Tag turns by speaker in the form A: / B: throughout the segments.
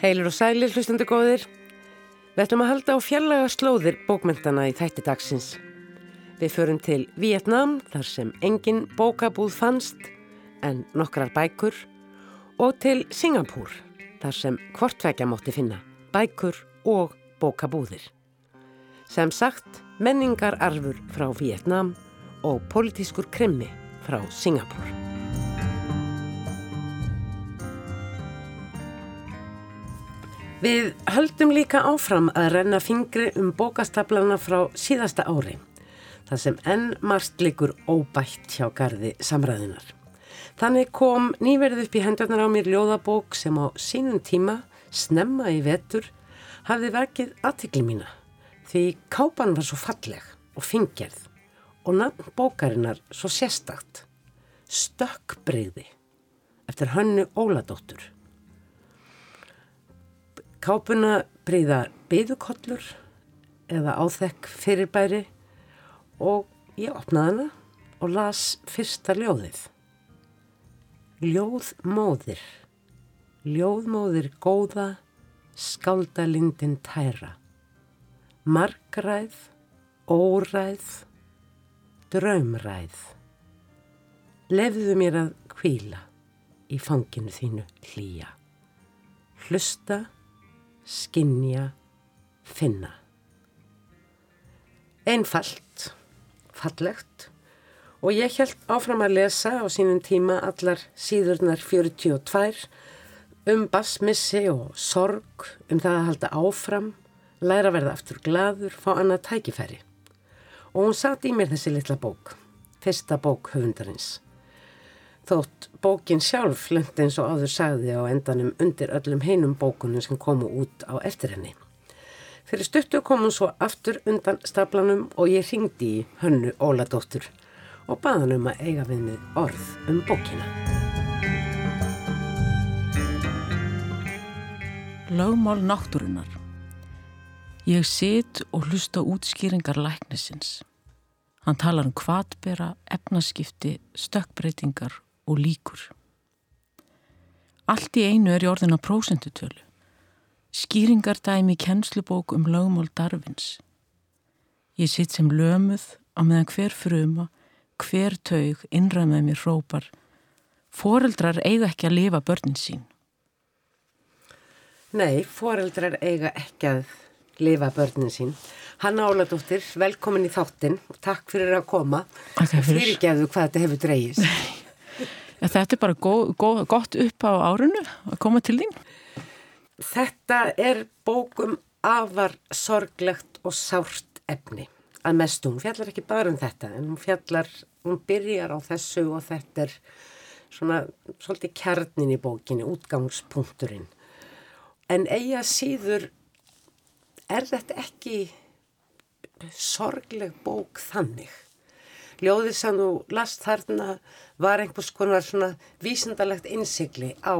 A: Heilur og sælir hlustendur góðir. Við ætlum að halda á fjallega slóðir bókmyndana í þætti dagsins. Við förum til Vietnam þar sem engin bókabúð fannst en nokkrar bækur og til Singapúr þar sem hvortvekja mótti finna bækur og bókabúðir. Sem sagt menningararfur frá Vietnam og politískur kremmi frá Singapúr. Við höldum líka áfram að renna fingri um bókastaflana frá síðasta ári, þar sem enn marst likur óbætt hjá gardi samræðinar. Þannig kom nýverð upp í hendurnar á mér ljóðabók sem á sínum tíma, snemma í vetur, hafði verkið aðtikli mína því kápan var svo falleg og fingerð og nafn bókarinnar svo sérstakt, stökkbreyði eftir hönnu Óladóttur. Kápuna breyða beðukollur eða áþekk fyrirbæri og ég opnaði hana og las fyrsta ljóðið. Ljóðmóðir, ljóðmóðir góða, skáldalindin tæra, margræð, óræð, draumræð. Lefðu mér að kvíla í fanginu þínu hlýja. Hlusta skinja, finna. Einfalt, fallegt og ég held áfram að lesa á sínum tíma allar síðurnar 42 um basmissi og sorg, um það að halda áfram, læra verða aftur gladur, fá annað tækifæri. Og hún satt í mér þessi litla bók, fyrsta bók höfundarins. Þótt bókin sjálf lendi eins og áður sagði á endanum undir öllum heinum bókunum sem komu út á eftir henni. Fyrir stuttu kom hún svo aftur undan staplanum og ég ringdi í hönnu Óladóttur og baði hann um að eiga við mig orð um bókina.
B: Lögmál náttúrunar Ég sit og hlusta útskýringar læknisins. Hann talar um kvatbera, efnaskipti, stökkbreytingar og líkur. Allt í einu er í orðina prósentutölu. Skýringardæmi kennslubók um lögmál darfins. Ég sitt sem lömuð á meðan hver fruma, hver taug innræð með mér hrópar. Fóreldrar eiga ekki að lifa börnin sín.
A: Nei, fóreldrar eiga ekki að lifa börnin sín. Hanna Óladóttir, velkomin í þáttinn. Takk fyrir að koma.
B: Takk fyrir.
A: Fyrirgeðu hvað þetta hefur dreyjist.
B: Ja, þetta er bara gó, gó, gott upp á árunu að koma til þín.
A: Þetta er bókum afar sorglegt og sárt efni að mestu. Hún fjallar ekki bara um þetta en hún fjallar, hún byrjar á þessu og þetta er svona svolítið kjarnin í bókinni, útgangspunkturinn. En eiga síður er þetta ekki sorgleg bók þannig? Ljóðið sem þú last þarna var einhvers konar svona vísendalegt innsikli á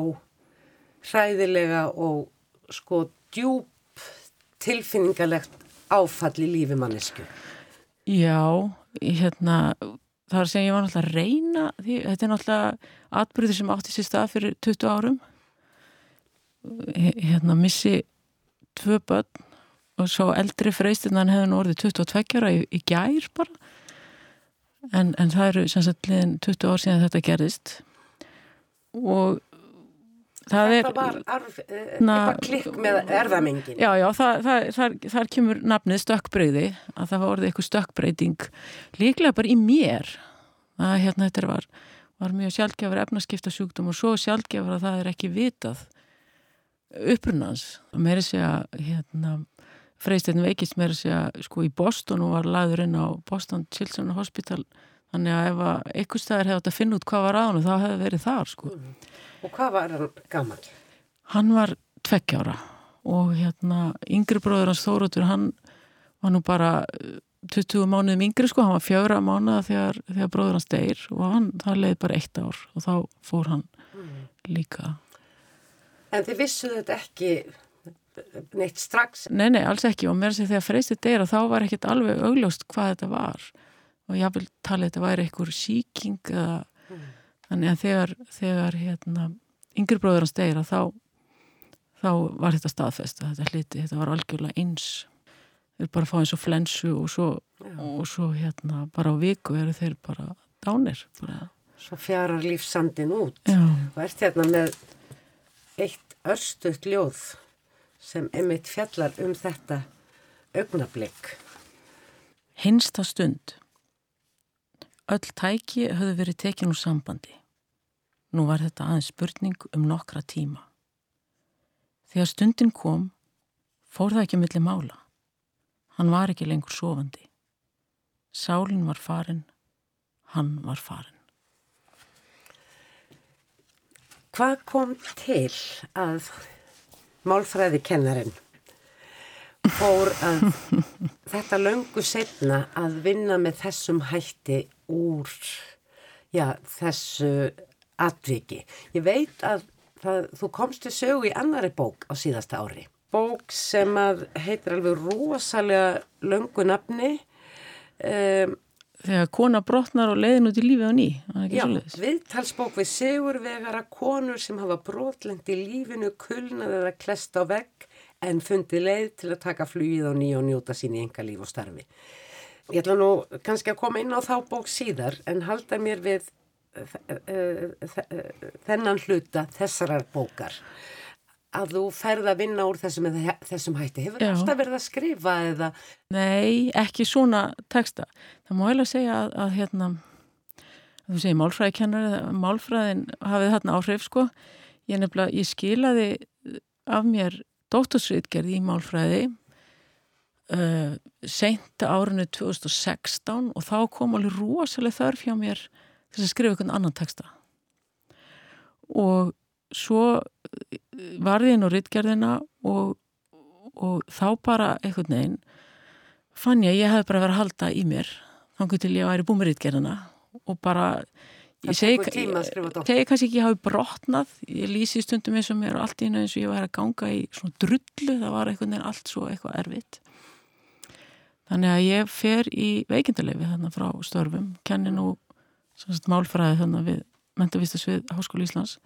A: hræðilega og sko djúb tilfinningalegt áfall í lífi mannesku.
B: Já, hérna, það er sem ég var náttúrulega að reyna því þetta er náttúrulega atbyrðir sem átti sér stað fyrir 20 árum hérna missi tvö börn og svo eldri freystinnan hefði nú orðið 22 ára í, í gær bara en, en það eru sem sagt liðin 20 ár síðan þetta gerðist. Og það
A: er var arf, eh, eitthvað klikk með erðamengin
B: já já það, það, það, þar kemur nafnið stökkbreyði að það var orðið eitthvað stökkbreyting. Líklega bara í mér að hérna þetta var, var mjög sjálfgefur efnaskipta sjúkdóm og svo sjálfgefur að það er ekki vitað. Upprunans og mér er segja hérna Freysteinn veikist mér að segja sko í Boston og var laður inn á Boston Children's Hospital þannig að ef eitthvað stæðir hefði átt að finna út hvað var á hann þá hefði verið þar sko. Mm.
A: Og hvað var hann gammal?
B: Hann var tvekkjára og hérna yngri bróður hans Þóruður hann var nú bara 20 uh, mánuðum yngri sko, hann var fjögra mánuða þegar, þegar bróður hans deyr og hann, það leiði bara eitt ár og þá fór hann mm. líka.
A: En þið vissu þetta ekki neitt strax.
B: Nei, nei, alls ekki og mér sé þegar freystið deyra þá var ekkit alveg augljóst hvað þetta var og ég vil tala þetta væri einhver síking eða mm. þannig að þegar, þegar hérna, yngri bróður hans deyra þá þá var þetta staðfest þetta hliti, þetta var algjörlega eins þeir bara fá eins og flensu og svo, og svo hérna bara á viku eru þeir bara dánir bara.
A: Svo fjarar lífsandin út
B: Já.
A: og ert hérna með eitt örstuðt ljóð sem emitt fjallar um þetta augnablík.
B: Hinsta stund Öll tæki höfðu verið tekin úr sambandi. Nú var þetta aðeins spurning um nokkra tíma. Þegar stundin kom, fór það ekki að milli mála. Hann var ekki lengur sofandi. Sálinn var farin, hann var farin.
A: Hvað kom til að málfræði kennarinn fór að þetta löngu setna að vinna með þessum hætti úr já, þessu atviki. Ég veit að það, þú komst til sögu í annari bók á síðasta ári. Bók sem að heitir alveg rosalega löngu nafni um,
B: Þegar kona brotnar og leiðin út í lífið á ný,
A: Já, viðtalsbók við sigurvegara konur sem hafa brotlend í lífinu, kulnað eða klest á vegg en fundið leið til að taka flugið á ný og njóta sín í enga líf og starfi. Ég ætla nú kannski að koma inn á þá bók síðar en halda mér við eh, eh, eh, þennan hluta þessarar bókar að þú ferð að vinna úr þessum, þessum hætti. Hefur
B: Já.
A: alltaf verið að skrifa eða
B: Nei, ekki svona texta. Það má eiginlega segja að, að hérna, að þú segir málfræðikennari, málfræðin hafið þarna áhrif sko. Ég nefnilega, ég skilaði af mér dóttorsritgerð í málfræði uh, seint árinu 2016 og þá kom alveg rosalega þörf hjá mér til að skrifa einhvern annan texta. Og svo varði ég nú ritgerðina og, og þá bara einhvern veginn fann ég að ég hef bara verið að halda í mér þannig til ég væri búið með ritgerðina og bara ég segi, segi kannski ekki hafi brotnað ég lýsi stundum eins og mér og allt einu eins og ég væri að ganga í svona drullu það var einhvern veginn allt svo eitthvað erfitt. Þannig að ég fer í veikindarleifi þannig frá störfum kenni nú málfræði þannig við mentavistasvið Háskóla Íslands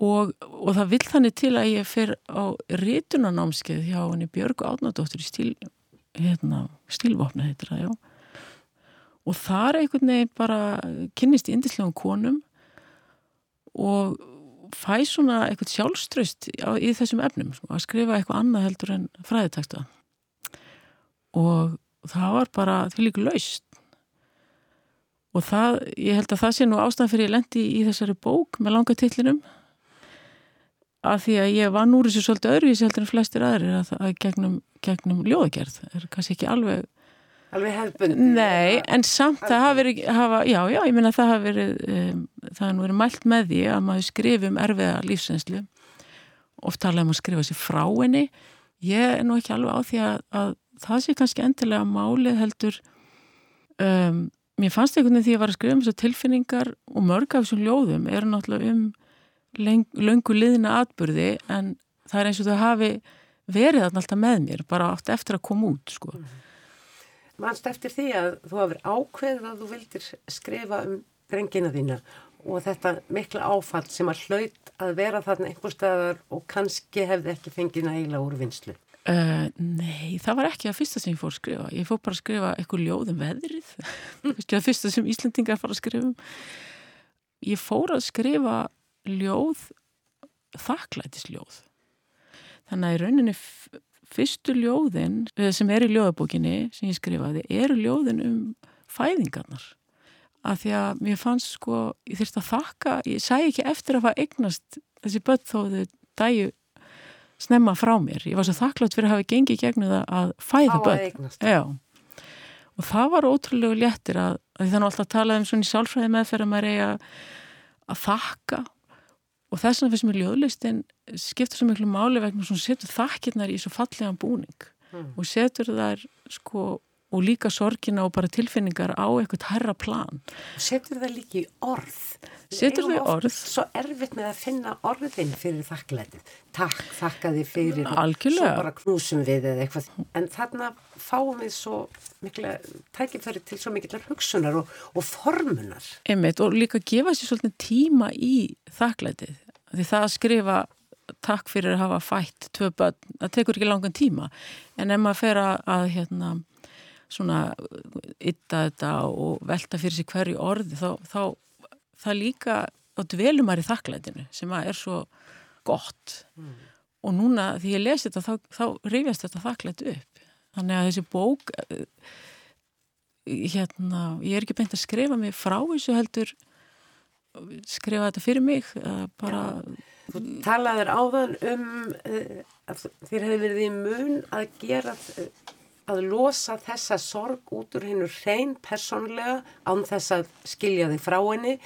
B: og, og það vill þannig til að ég fer á rítunanámskeið hjá henni Björgu Átnadóttur í stíl, hérna, stílvopna heitir það, já. Og þar einhvern veginn bara kynnist í indislegum konum og fæ svona eitthvað sjálfströst í þessum efnum, sko, að skrifa eitthvað annað heldur en fræðiteksta. Og það var bara því líka laust. Og það, ég held að það sé nú ástæðan fyrir ég lendi í þessari bók með langa titlinum að því að ég vann úr þessu svolítið öðruvísi heldur en flestir aðrir að, að gegnum, gegnum ljóðagerð. Er kannski ekki alveg
A: alveg hefðbundi?
B: Nei, en samt það hafa verið, hafa, já, já, ég meina það hafa verið, um, það hafa nú verið mælt með því að maður skrifi um erfiða lífsenslu, oft tala um að skrifa sér frá henni, ég er nú ekki alveg á því að, að það sé kannski endilega málið heldur, um, mér fannst einhvern veginn því að ég var að skrifa um þessar tilfinningar og mörg af þessum ljóðum eru náttúrulega um löngu liðina atburði en það er eins og þau hafi verið þarna alltaf með mér, bara átt eftir að koma út, sko.
A: Manst eftir því að þú hafur ákveðið að þú vildir skrifa um drengina þína og þetta mikla áfall sem að hlaut að vera þarna einhver staðar og kannski hefði ekki fengið nægilega úr vinslu.
B: Uh, nei, það var ekki að fyrsta sem ég fór að skrifa. Ég fór bara að skrifa eitthvað ljóð um veðrið. Ekki að fyrsta sem Íslandingar fara að skrifa um. Ég fór að skrifa ljóð, þakklætisljóð. Þannig að í rauninni fyrstu ljóðin eh, sem er í ljóðabókinni sem ég skrifaði eru ljóðin um fæðingarnar. Af því að mér fannst sko, ég þurfti að þakka, ég sæ ekki eftir að hafa eignast þessi börn þó þau dæju snemma frá mér. Ég var svo þakklátt fyrir að hafa gengið gegnum það að fæða
A: að
B: börn. Og það var ótrúlega léttir að, að þannig alltaf að tala um svona í sálfræði meðferð að maður eiga að þakka og þess vegna finnst mér ljóðlistin skiptur svo miklu máli vegna svona setur þakkirnar í svo fallegan búning
A: Mm.
B: og setur þær sko og líka sorgina og bara tilfinningar á eitthvað herra plan.
A: Setur það líka í orð.
B: Setur þau í orð.
A: Svo erfitt með að finna orðin fyrir þakklætið. Takk, þakka því fyrir.
B: Algjörlega.
A: Svo bara knúsum við eða eitthvað. En þarna fáum við svo mikla tækifæri til svo mikillar hugsunar og, og formunar.
B: Einmitt, og líka gefa sér svolítið tíma í þakklætið. Því það að skrifa takk fyrir að hafa fætt tvö börn, það tekur ekki langan tíma en ef maður fer að, að hérna, svona ytta þetta og velta fyrir sig hverju orði þá, þá það líka á dvelumar í þakklætinu sem er svo gott. Mm. og núna því ég lesi þetta þá, þá rifjast þetta þakklæti upp. Þannig að þessi bók eh, hérna, ég er ekki beint að skrifa mig frá þessu heldur skrifa þetta fyrir mig bara
A: Þú talaður áðan um uh, að þér hefði verið í mun að gera að losa þessa sorg út úr hennu hrein personlega án þess að skilja þig frá henni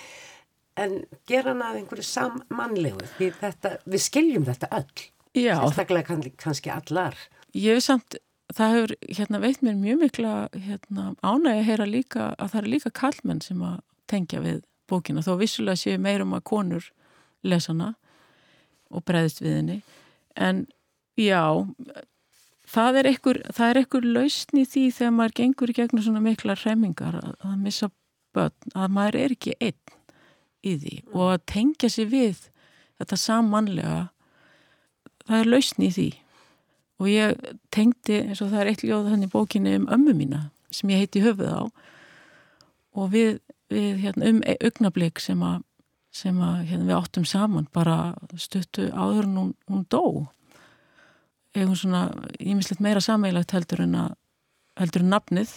A: en gera hana að einhverju sammannlegu því þetta, við skiljum þetta öll.
B: Já.
A: sérstaklega kann, kannski allar.
B: Ég hef samt, það hefur hérna, veit mér mjög mikla hérna, ánægi að heyra líka að það er líka kallmenn sem að tengja við bókina þó vissulega séu meirum að konur lesana og breyðist við henni. En já það er einhver lausn í því þegar maður gengur í gegnum svona mikla remmingar að, að missa börn að maður er ekki einn í því mm. og að tengja sér við þetta sammannlega það er lausn í því. Og ég tengdi eins og það er eitt ljóð þannig bókinni um ömmu mína sem ég heiti höfuð á. Og við við hérna, um augnablík sem, a, sem a, hérna, við áttum saman bara stuttu áður en hún, hún dó eigum svona ímislegt meira sameilagt heldur en að heldur en nafnið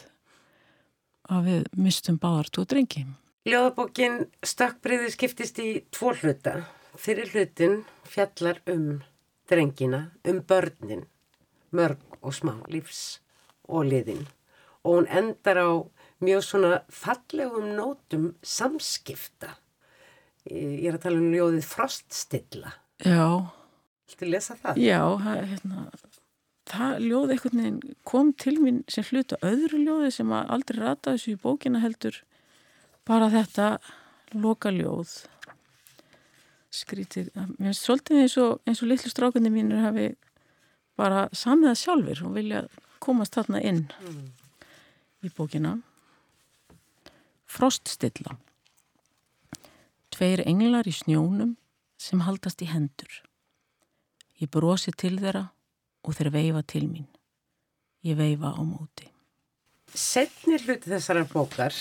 B: að við mistum báðar tvo drengi
A: Ljóðabókin Stökkbriði skiptist í tvo hluta fyrir hlutin fjallar um drengina, um börnin mörg og smá lífs og liðin og hún endar á mjög svona fallegum nótum samskipta. Ég er að tala um ljóðið froststilla.
B: Já.
A: Viltu lesa það?
B: Já, hérna, það ljóð einhvern veginn kom til mín sem hluta öðru ljóði sem aldrei rataði þessu í bókina heldur bara þetta loka ljóð skrítið. Mér finnst svolítið eins og, og litlu strákunni mínir hafi bara samiða sjálfur og vilja komast þarna inn mm. í bókina. Froststilla Tveir englar í snjónum sem haldast í hendur. Ég brosi til þeirra og þeir veifa til mín. Ég veifa á móti.
A: Setnir hluti þessara bókar,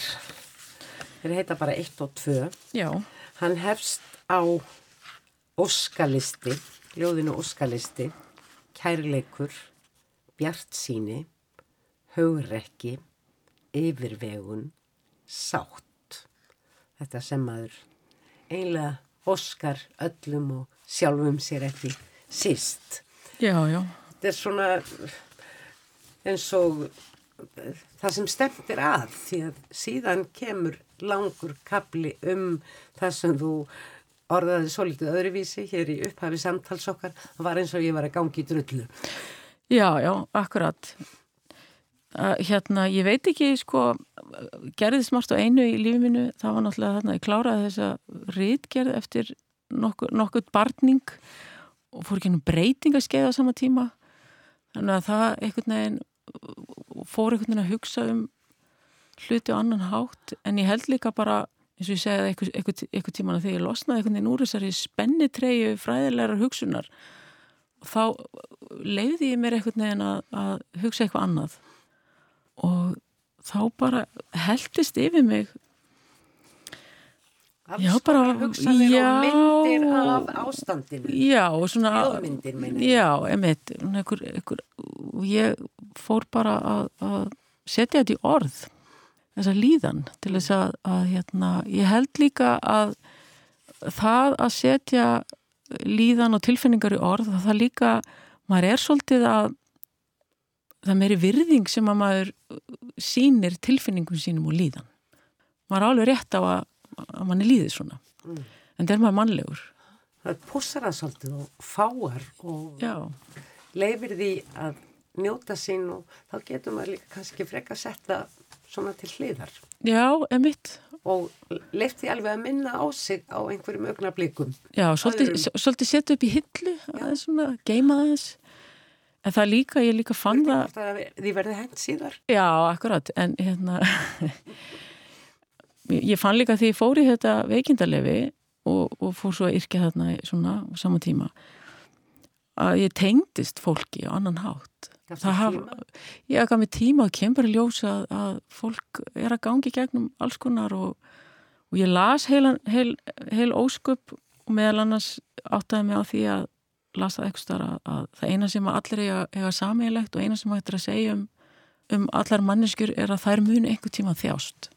A: þeir heita bara 1 og 2.
B: Já.
A: Hann hefst á óskalisti, ljóðinu óskalisti, kærleikur, bjart síni, haugrekki, yfirvegun, sátt. Þetta sem maður einlega oskar öllum og sjálfum sér ekki síst.
B: Já, já.
A: Þetta er svona eins og það sem stefnir að því að síðan kemur langur kapli um það sem þú orðaði svo litið öðruvísi hér í upphafi samtalsokkar. Það var eins og ég var að gangi í drullu.
B: Já, já, akkurat hérna, ég veit ekki sko, gerðist margt á einu í lífið mínu, það var náttúrulega þarna, ég kláraði þessa rítgerð eftir nokkuð nokku barning og fór ekki einu breyting að skeiða á sama tíma. Þannig að það einhvern veginn fór einhvern veginn að hugsa um hluti og annan hátt. En ég held líka bara eins og ég segið eitthvað, eitthvað, eitthvað tíman að þegar ég losnaði einhvern veginn úr þessari spennitreyju fræðilegar hugsunar og þá leiði ég mér einhvern veginn að, að hugsa eitthvað annað. Og þá bara heldist yfir mig
A: Já, bara hugsanir já, og myndir af ástandinu.
B: Já, og svona Já, emitt ég fór bara að, að setja þetta í orð þessa líðan til þess að, að hérna, ég held líka að það að setja líðan og tilfinningar í orð það líka, maður er svolítið að það meiri virðing sem að maður sínir tilfinningum sínum og líðan. Maður er alveg rétt á að, að mann er líðið svona. Mm. En það er maður mannlegur.
A: Það púsar það svolítið og fáar og Já. leifir því að njóta sín og þá getur maður líka kannski frekka að setja svona til hliðar.
B: Já, emitt.
A: Og leift því alveg að minna á sig á einhverjum augna blikum.
B: Já, svolítið, svolítið setja upp í hillu, aðeins svona, geima aðeins. En það líka, ég líka fann það...
A: því verði hengt síðar?
B: Já, akkurat, en hérna... ég fann líka því ég fór í þetta veikindarlefi og, og fór svo að yrkja þarna svona á sama tíma að ég tengdist fólki á annan hátt.
A: Gafstu
B: Það haf-? Ég gaf mér tíma og kemur í ljós að, að fólk er að gangi gegnum alls konar og, og ég las heilan, heil, heil ósköp og meðal annars áttaði mig á því að lasa eitthvað starf að, að það eina sem að allir eiga sameiginlegt og eina sem hættir að segja um, um allar manneskjur er að þær muni einhver tíma þjást.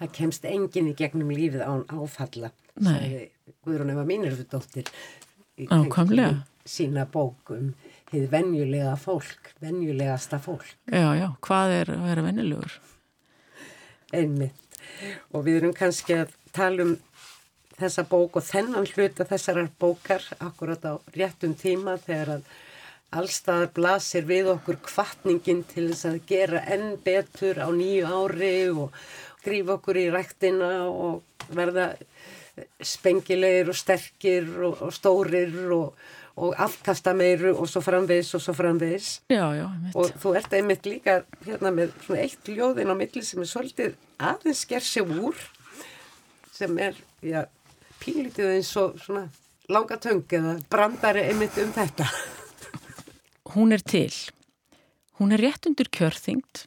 A: Það kemst enginn í gegnum lífið án áfalla. Guðrún Eva Mínirfudóttir kringum sína bók um hið venjulega fólk, venjulegasta fólk,
B: Já, já, hvað er að vera vennilegur?
A: einmitt. Og við erum kannski að tala um þessa bók og þennan hluta þessarar bókar akkurat á réttum tíma þegar að allstaðar blasir við okkur kvartningin til þess að gera enn betur á nýju ári og grífa okkur í ræktina og verða spengilegir og sterkir og, og stórir og, og afkasta meiru og svo framvegis og svo framvegis.
B: Já, já.
A: Og þú ert einmitt líka hérna með svona eitt ljóðin á milli sem er svolítið aðeins sker sig úr sem er, já, pínlítið eins og svona langa töng eða brandari einmitt um þetta.
B: Hún er til. Hún er rétt undir kjörþyngd,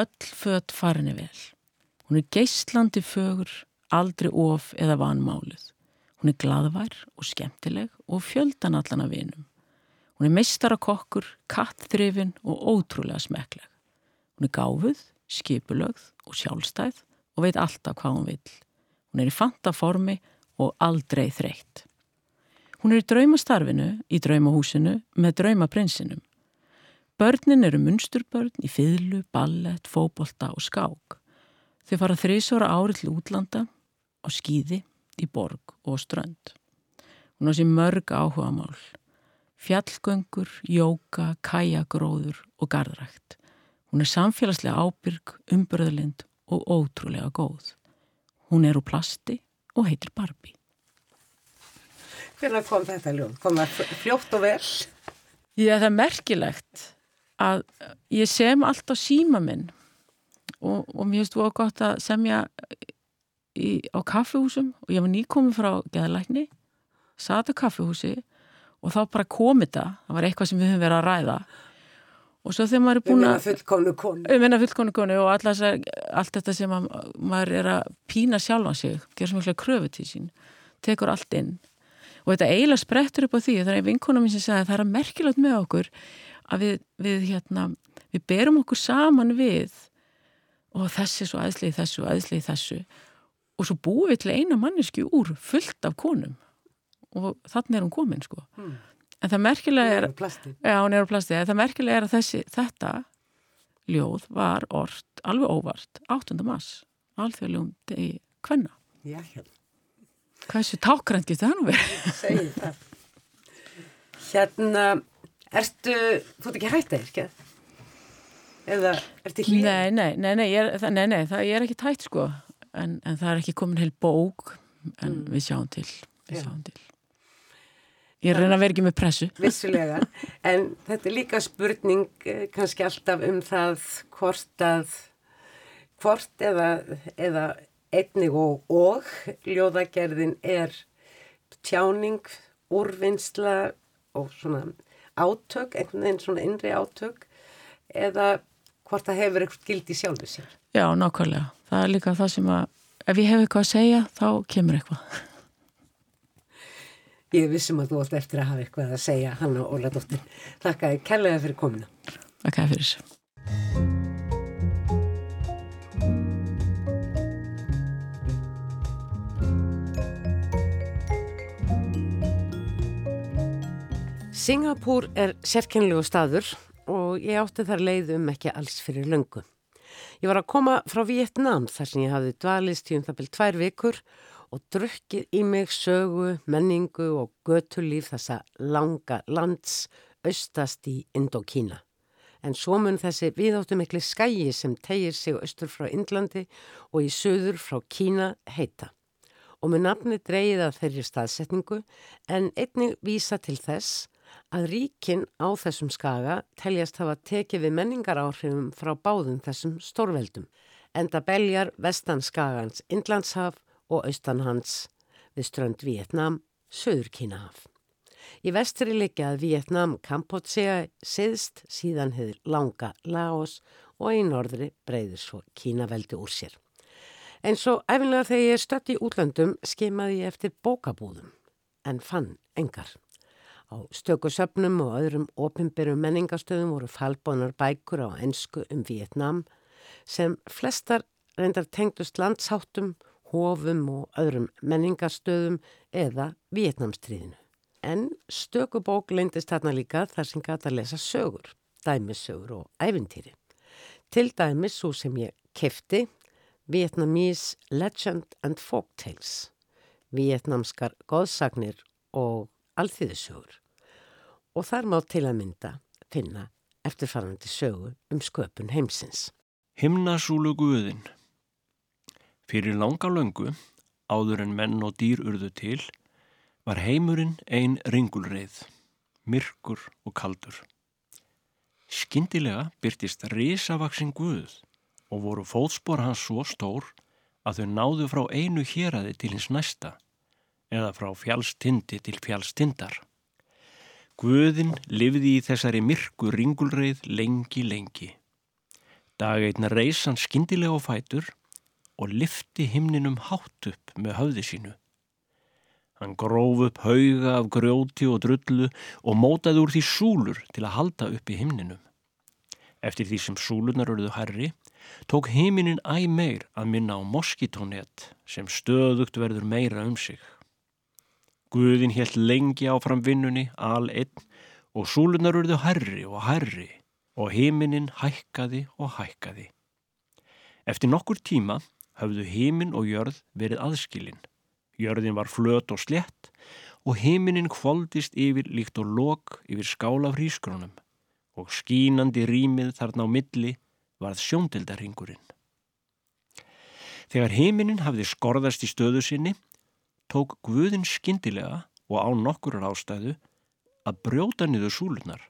B: öll fött farinni vel. Hún er geislandi fögur, aldrei of eða vanmáluð. Hún er glaðvær og skemmtileg og fjöldan allan af vinum. Hún er meistarakokkur, kattþrifin og ótrúlega smekkleg. Hún er gáfuð, skipulögð og sjálfstæð og veit alltaf hvað hún vill. Hún er í fantaformi og aldrei þreytt. Hún er í draumastarfinu, í draumahúsinu, með draumaprinsinum. Börnin eru munsturbörn í fiðlu, ballett, fóbolta og skák. Þau fara þrísóra ári til útlanda, á skýði, í borg og strönd. Hún á sér mörg áhugamál. Fjallgöngur, jóka, kajagróður og gardrækt. Hún er samfélagslega ábyrg, umbörðlind og ótrúlega góð. Hún er úr plasti og heitir Barbie.
A: Hvernig kom þetta ljóð? Kom það fljótt og vel?
B: Já, það er merkilegt að ég sem allt á síma minn og, og mér finnst þú gott að semja í, á kaffihúsum. Og ég var nýkomið frá geðalækni, sat á kaffihúsi og þá bara kom þetta, það var eitthvað sem við höfum verið að ræða. Og svo þegar maður er
A: Um
B: búin
A: að
B: að
A: fullkomnu konu.
B: um enna fullkonu konu og allt, allt þetta sem að, maður er að pína sjálfan sig, gera svo mikla kröfu til sín, tekur allt inn. Og þetta eiginlega sprettur upp á því það er vinkona mín sem sagði að það er að merkilegt með okkur að við, við hérna við berum okkur saman við og þessi svo aðslið þessu aðslið þessu og svo búum við til eina mannesku úr fullt af konum og þannig er hún komin sko
A: Hmm.
B: en það merkilega er. Já, er plasti. Það merkilega er að þessi, þetta ljóð var orrt alveg óvart 8. mass alþjóðlegum degi kvenna.
A: Já, hérna.
B: Hversu tákrænt getur það nú verið?
A: Segir það. Hérna, ertu, þú ert ekki hægt að yrkja? Eða, ertu hlýð?
B: Nei, nei, nei, nei, er, nei, nei, það ég er ekki tætt sko. En, en það er ekki komin heil bók, en við sjáum til, við
A: Já.
B: sjáum til. Ég reyna að vera ekki með pressu.
A: Vissulega, en þetta er líka spurning eh, kannski alltaf um það hvort að, hvort eða, eða einnig og og ljóðagerðin er tjáning, úrvinnsla og svona átök, einhvern veginn svona innri átök eða hvort það hefur eitthvað gildi sjálfu sér.
B: Já, nákvæmlega. Það er líka það sem að, ef ég hef eitthvað að segja, þá kemur eitthvað.
A: Ég vissum að þú átt eftir að hafa eitthvað að segja, Hanna Óladóttir. Þakka þér kærlega fyrir komina.
B: Það kæði fyrir þessu.
A: Singapúr er sérkennlegu staður og ég átti þar leið um ekki alls fyrir löngu. Ég var að koma frá Vietnam þar sem ég hafði dvalist í um það byrjum tvær vikur og drukkið í mig sögu, menningu og götulíf þessa langa lands austast í Indokína. En svo mun þessi viðáttu mikli skægi sem tegir sig austur frá Indlandi og í söður frá Kína heita. Og með nafni dreigið að þeirri staðsetningu en einnig vísa til þess að ríkin á þessum skaga teljast hafa tekið við menningaráhrifum frá báðum þessum stórveldum. Enda beljar vestan skagans Indlandshaf og austan hans við strönd Vietnam, söður Kínahaf. Í vestri liggja að Vietnam, Kampotsega siðst síðan hefur langa Laos og í norðri breyður svo Kína veldi úr sér. En svo efinlega þegar ég stött í útlandum skemaði ég eftir bókabúðum en fann engar. Á stökusöfnum og öðrum opimbyrjum menningastöðum voru falbónar bækur á ennsku um Vietnam sem flestar reyndar tengdust landsháttum, hofum og öðrum menningastöðum eða Vietnamstríðinu. En stökubók leindist þarna líka þar sem gæti að lesa sögur, dæmissögur og æfintýri. Til dæmis svo sem ég kefti Vietnamese Legend and Folktales, vietnamskar góðsagnir og alþýðisögur. Og þar má til að mynda finna eftirfarandi sögu um sköpun heimsins.
C: Himnasúlu Guðin Fyrir langa löngu, áður en menn og dýr urðu til, var heimurinn ein ringulreið, myrkur og kaldur. Skindilega byrtist risavaksinn Guð og voru fótspor hans svo stór að þau náðu frá einu héræði til hins næsta eða frá fjálstindi til fjálstindar. Guðin lifði í þessari myrku ringulreið lengi lengi. Dag einna reys hann skindilega á fætur og lifti himninum hátt upp með höfði sínu. Hann gróf upp hauga af grjóti og drullu og mótaði úr því súlur til að halda upp í himninum. Eftir því sem súlunar eruðu herri, tók heiminin æg meir að minna á moskitónett sem stöðugt verður meira um sig. Guðin helt lengi áfram vinnunni, al einn, og súlunar eruðu herri og herri og heiminin hækkaði og hækkaði. Eftir nokkur tíma höfðu heimin og jörð verið aðskilinn. Jörðin var flöt og slett og heiminin kvóldist yfir líkt og lok yfir skála frískrónum og skínandi rýmið þarna á milli varð sjóndeldarhingurinn. Þegar heiminin hafði skorðast í stöðu sinni, tók Guðin skindilega og á nokkurur ástæðu að brjóta niður súlunar.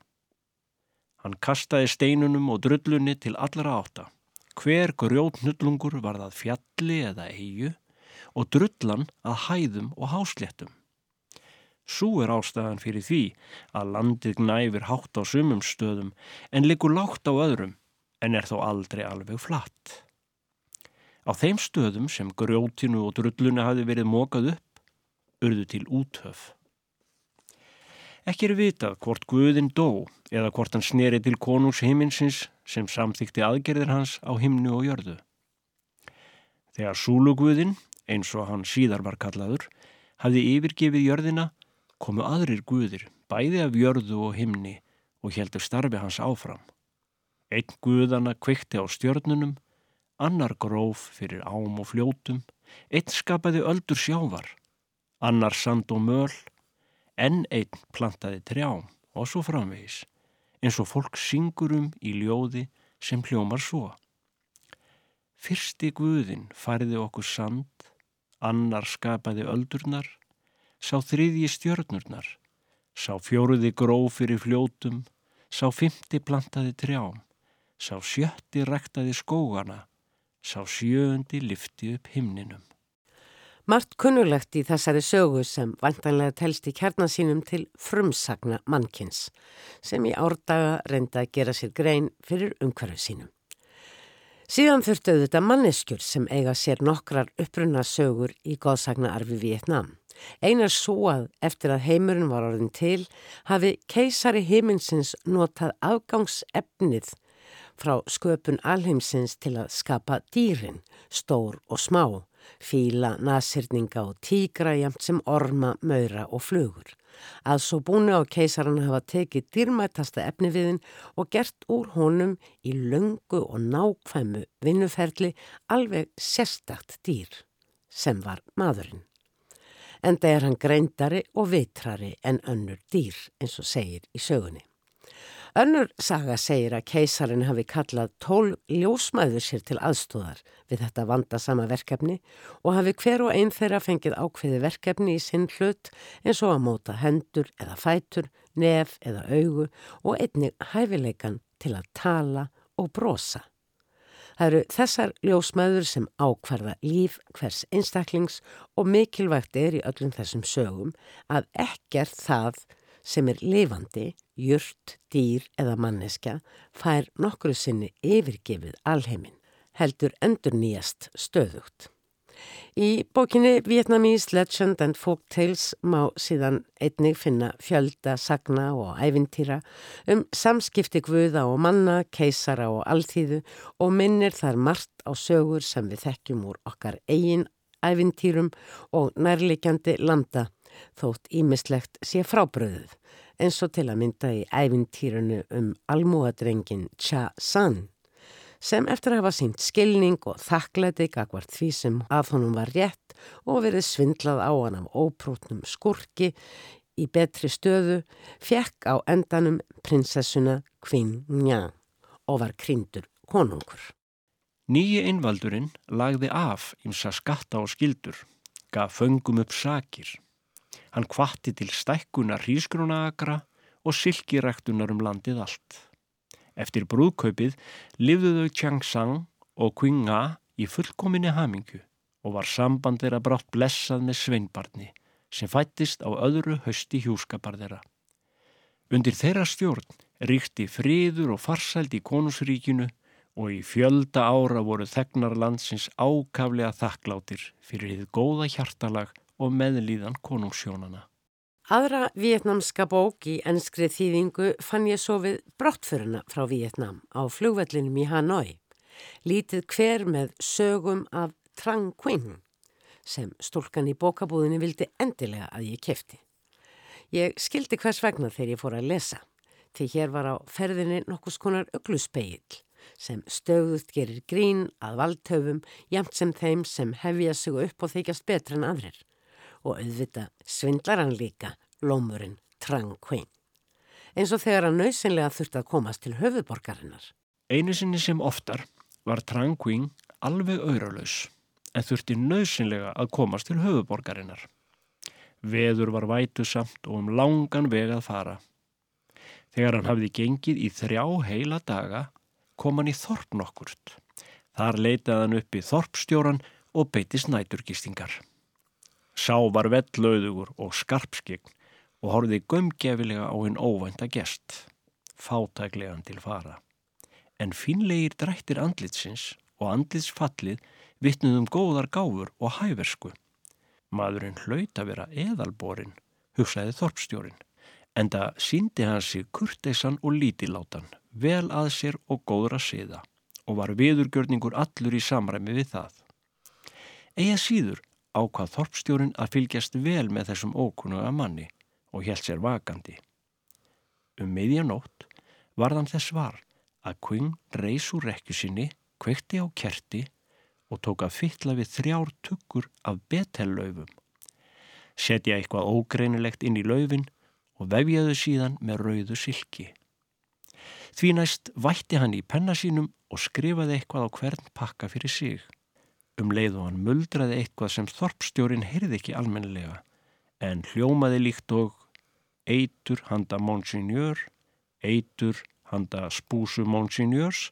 C: Hann kastaði steinunum og drullunni til allara átta. Hver grjótnullungur var það fjalli eða eigu og drullan að hæðum og hásléttum. Sú er ástæðan fyrir því að landið gnæfir hátt á sumum stöðum en likur lágt á öðrum en er þó aldrei alveg flatt. Á þeim stöðum sem grjótinu og drullunu hafi verið mókað upp, urðu til úthöf. Ekki er vitað hvort Guðin dó eða hvort hann sneri til konús heiminsins sem samþykti aðgerðir hans á himnu og jörðu. Þegar Súluguðin eins og hann síðar var kallaður, hafði yfirgefið jörðina, komu aðrir guðir, bæði af jörðu og himni og heldur starfi hans áfram. Einn guðana kvikti á stjörnunum, annar gróf fyrir ám og fljótum, einn skapaði öldur sjávar, annar sand og möl, enn einn plantaði trjám og svo framvegis, eins og fólk syngur um í ljóði sem hljómar svo. Fyrsti guðin fariði okkur sand, annar skapaði öldurnar, sá þriðji stjörnurnar, sá fjóruði gróf fyrir fljótum, sá fymti plantaði trjám, sá sjötti ræktaði skógana, sá sjöndi lifti upp himninum.
A: Mart kunnulegt í þessari sögu sem vantanlega telst í kjarnasínum til frumsagna mannkins sem í árdaga reynda að gera sér grein fyrir umhverfu sínum. Síðan þurftu þetta manneskjur sem eiga sér nokkrar upprunna sögur í góðsagnaarfi Vietnam. Einar svo að eftir að heimurinn var orðin til hafi keisari heiminsins notað afgangsefnið frá sköpun alheimsins til að skapa dýrin, stór og smá, fíla, nasirninga og tígra jæmt sem orma, maura og flugur að svo búinu á keisaran hafa tekið dýrmætasta efni viðin og gert úr honum í löngu og nákvæmu vinnuferli alveg sérstakt dýr sem var maðurinn. Enda er hann greindari og vitrari en önnur dýr eins og segir í sögunni. Önnur saga segir að keisarin hafi kallað tól ljósmæður sér til aðstóðar við þetta vandasama verkefni og hafi hver og einn þeirra fengið ákveði verkefni í sinn hlut eins og að móta hendur eða fætur, nef eða augu og einnig hæfileikan til að tala og brosa. Það eru þessar ljósmæður sem ákvarða líf hvers einstaklings og mikilvægt er í öllum þessum sögum að ekkert það sem er lifandi, jurt, dýr eða manneska fær nokkru sinni yfirgefið alheimin, heldur endur nýjast stöðugt. Í bókinni Vietnamese Legend and Folktales má síðan einnig finna fjölda, sagna og ævintýra um samskipti guða og manna, keisara og alltíðu og minnir þar margt á sögur sem við þekkjum úr okkar eigin ævintýrum og nærleikjandi landa þótt ímislegt sé frábröðuð eins og til að mynda í ævintýrunu um almúadrengin Cha San sem eftir að hafa sínt skilning og þakklæti gagvart því sem að honum var rétt og verið svindlað á hann af óprútnum skurki í betri stöðu, fekk á endanum prinsessuna Queen Nha og var kryndur konungur.
C: Nýji einvaldurinn lagði af ímsa skatta og skildur, gaf föngum upp sakir. Hann kvatti til stækkunar hrísgrónaagra og silkiræktunar um landið allt. Eftir brúðkaupið lifðu þau Chang Sang og Queen Nga í fullkominni hamingu og var samband þeirra brátt blessað með sveinbarni sem fættist á öðru hösti hjúskapar þeirra. Undir þeirra stjórn ríkti friður og farsæld í konusríkinu og í fjölda ára voru þegnar landsins ákaflega þakklátir fyrir þið góða hjartalag og meðlíðan konungsjónana.
A: Aðra vietnamska bók í ennskri þýðingu fann ég svo við brottföruna frá Vietnam á flugvellinum í Hanoi. Lítið hver með sögum af Trang Quinn sem stúlkan í bókabúðinni vildi endilega að ég kefti. Ég skildi hvers vegna þegar ég fór að lesa, til hér var á ferðinni nokkus konar ögluspeill sem stöðut gerir grín að valdtöfum jamt sem þeim sem hefja sig upp og þykjast betra en aðrir og auðvita svindlar hann líka lómurinn Trang Quinn. Eins og þegar hann nöysinlega þurfti að komast til höfuborgarinnar.
C: Einu sinni sem oftar var Trang Quinn alveg auralaus en þurfti nöysinlega að komast til höfuborgarinnar. Veður var vætusamt og um langan veg að fara. Þegar hann hafði gengið í þrjá heila daga kom hann í þorp nokkurt. Þar leitaði hann upp í þorpstjóran og beitist næturgistingar. Sá var vellauðugur og skarpskign og horfið gömgefilega á hinn óvænta gest, fátæklegan til fara. En finlegir drættir andlitsins og andlitsfallið vittnuðum góðar gáfur og hæversku. Maðurinn hlaut að vera eðalborin, hugsaði þorpstjórin, en það síndi hans sig kurteisan og lítilátan, vel að sér og góður að siða og var viðurgjörningur allur í samræmi við það. Ega síður ákvað þorpstjórin að fylgjast vel með þessum ókunuga manni og held sér vakandi. Um meðjanótt varðan þess var að Quinn reys úr rekju sinni, kvekti á kerti og tók að fytla við þrjár tukkur af betellaufum. Setja eitthvað ógreinilegt inn í laufin og vefjaðu síðan með rauðu silki. Því næst vætti hann í penna sínum og skrifaði eitthvað á hvern pakka fyrir sig. Um leið og hann muldraði eitthvað sem þorpstjórin heyrði ekki almennilega en hljómaði líkt og eitur handa Monsignor, eitur handa spúsu Monsignors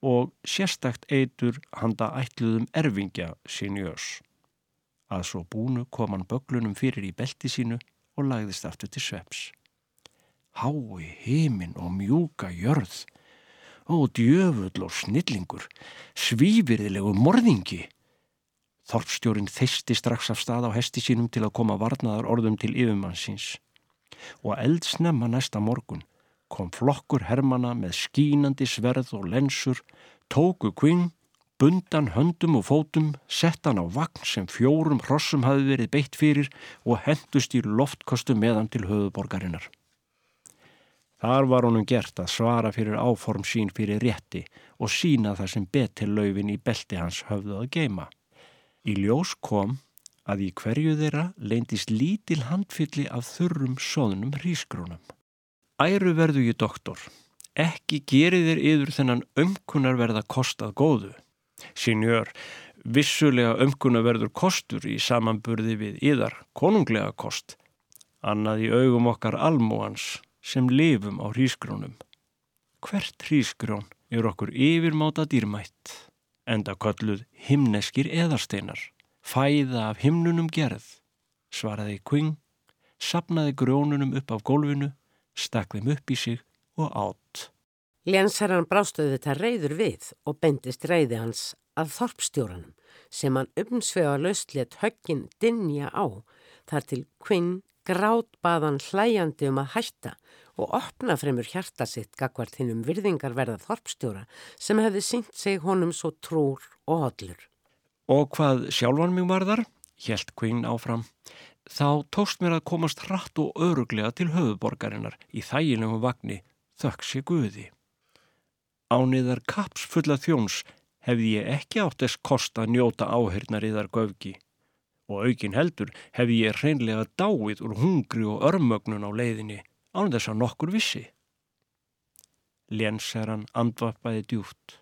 C: og sérstakt eitur handa ætluðum erfingja Signors. Að svo búnu kom hann böglunum fyrir í belti sínu og lagðist aftur til sveps. Hái, heiminn og mjúka jörð, ó djöfull og snillingur, svífiriðlegu morðingi. Þorpstjórin þeisti strax af stað á hesti sínum til að koma varnaðar orðum til yfirmannsins og eldsnemma næsta morgun kom flokkur hermana með skínandi sverð og lensur, tóku kving, bundan höndum og fótum, sett hann á vagn sem fjórum hrossum hafi verið beitt fyrir og hendust í loftkostu meðan til höfuborgarinnar. Þar var honum gert að svara fyrir áform sín fyrir rétti og sína það sem betil laufin í belti hans höfðu að geima. Í ljós kom að í hverju þeirra leindist lítil handfylli af þurrum sóðnum hrískrónum. Æru verðu ég doktor, ekki gerir þér yður þennan ömkunar verða kostað góðu. Sínjör, vissulega ömkunar verður kostur í samanburði við yðar konunglega kost, annað í augum okkar almúans sem lifum á hrískrónum. Hvert hrískrón er okkur yfirmáta dýrmætt enda kolluð himneskir eðarsteinar, fæða af himnunum gerð, svaraði Quinn, sapnaði grjónunum upp af gólfinu, stakk þeim upp í sig og átt.
A: Lénsherran brástuði þetta reyður við og bendist reyði hans að þorpstjóranum sem hann umsvega laustlétt höggin dinja á þar til Quinn grát baðan hlæjandi um að hætta og opna fremur hjarta sitt gagvart hinnum virðingarverða þorpstjóra sem hefði syngt sig honum svo trúr og hodlur.
C: Og hvað sjálfan mig varðar, helt Quinn áfram, þá tókst mér að komast hratt og öruglega til höfuborgarinnar í þægilegum vagnir þökk sé Guði. Ániðar kaps fulla þjóns hefði ég ekki átt þess kost að njóta áhyrnar í þar göfgi og aukin heldur hefði ég reynlega dáið úr hungri og örmögnun á leiðinni án þess að nokkur vissi. Lénsherran andvappaði djúft.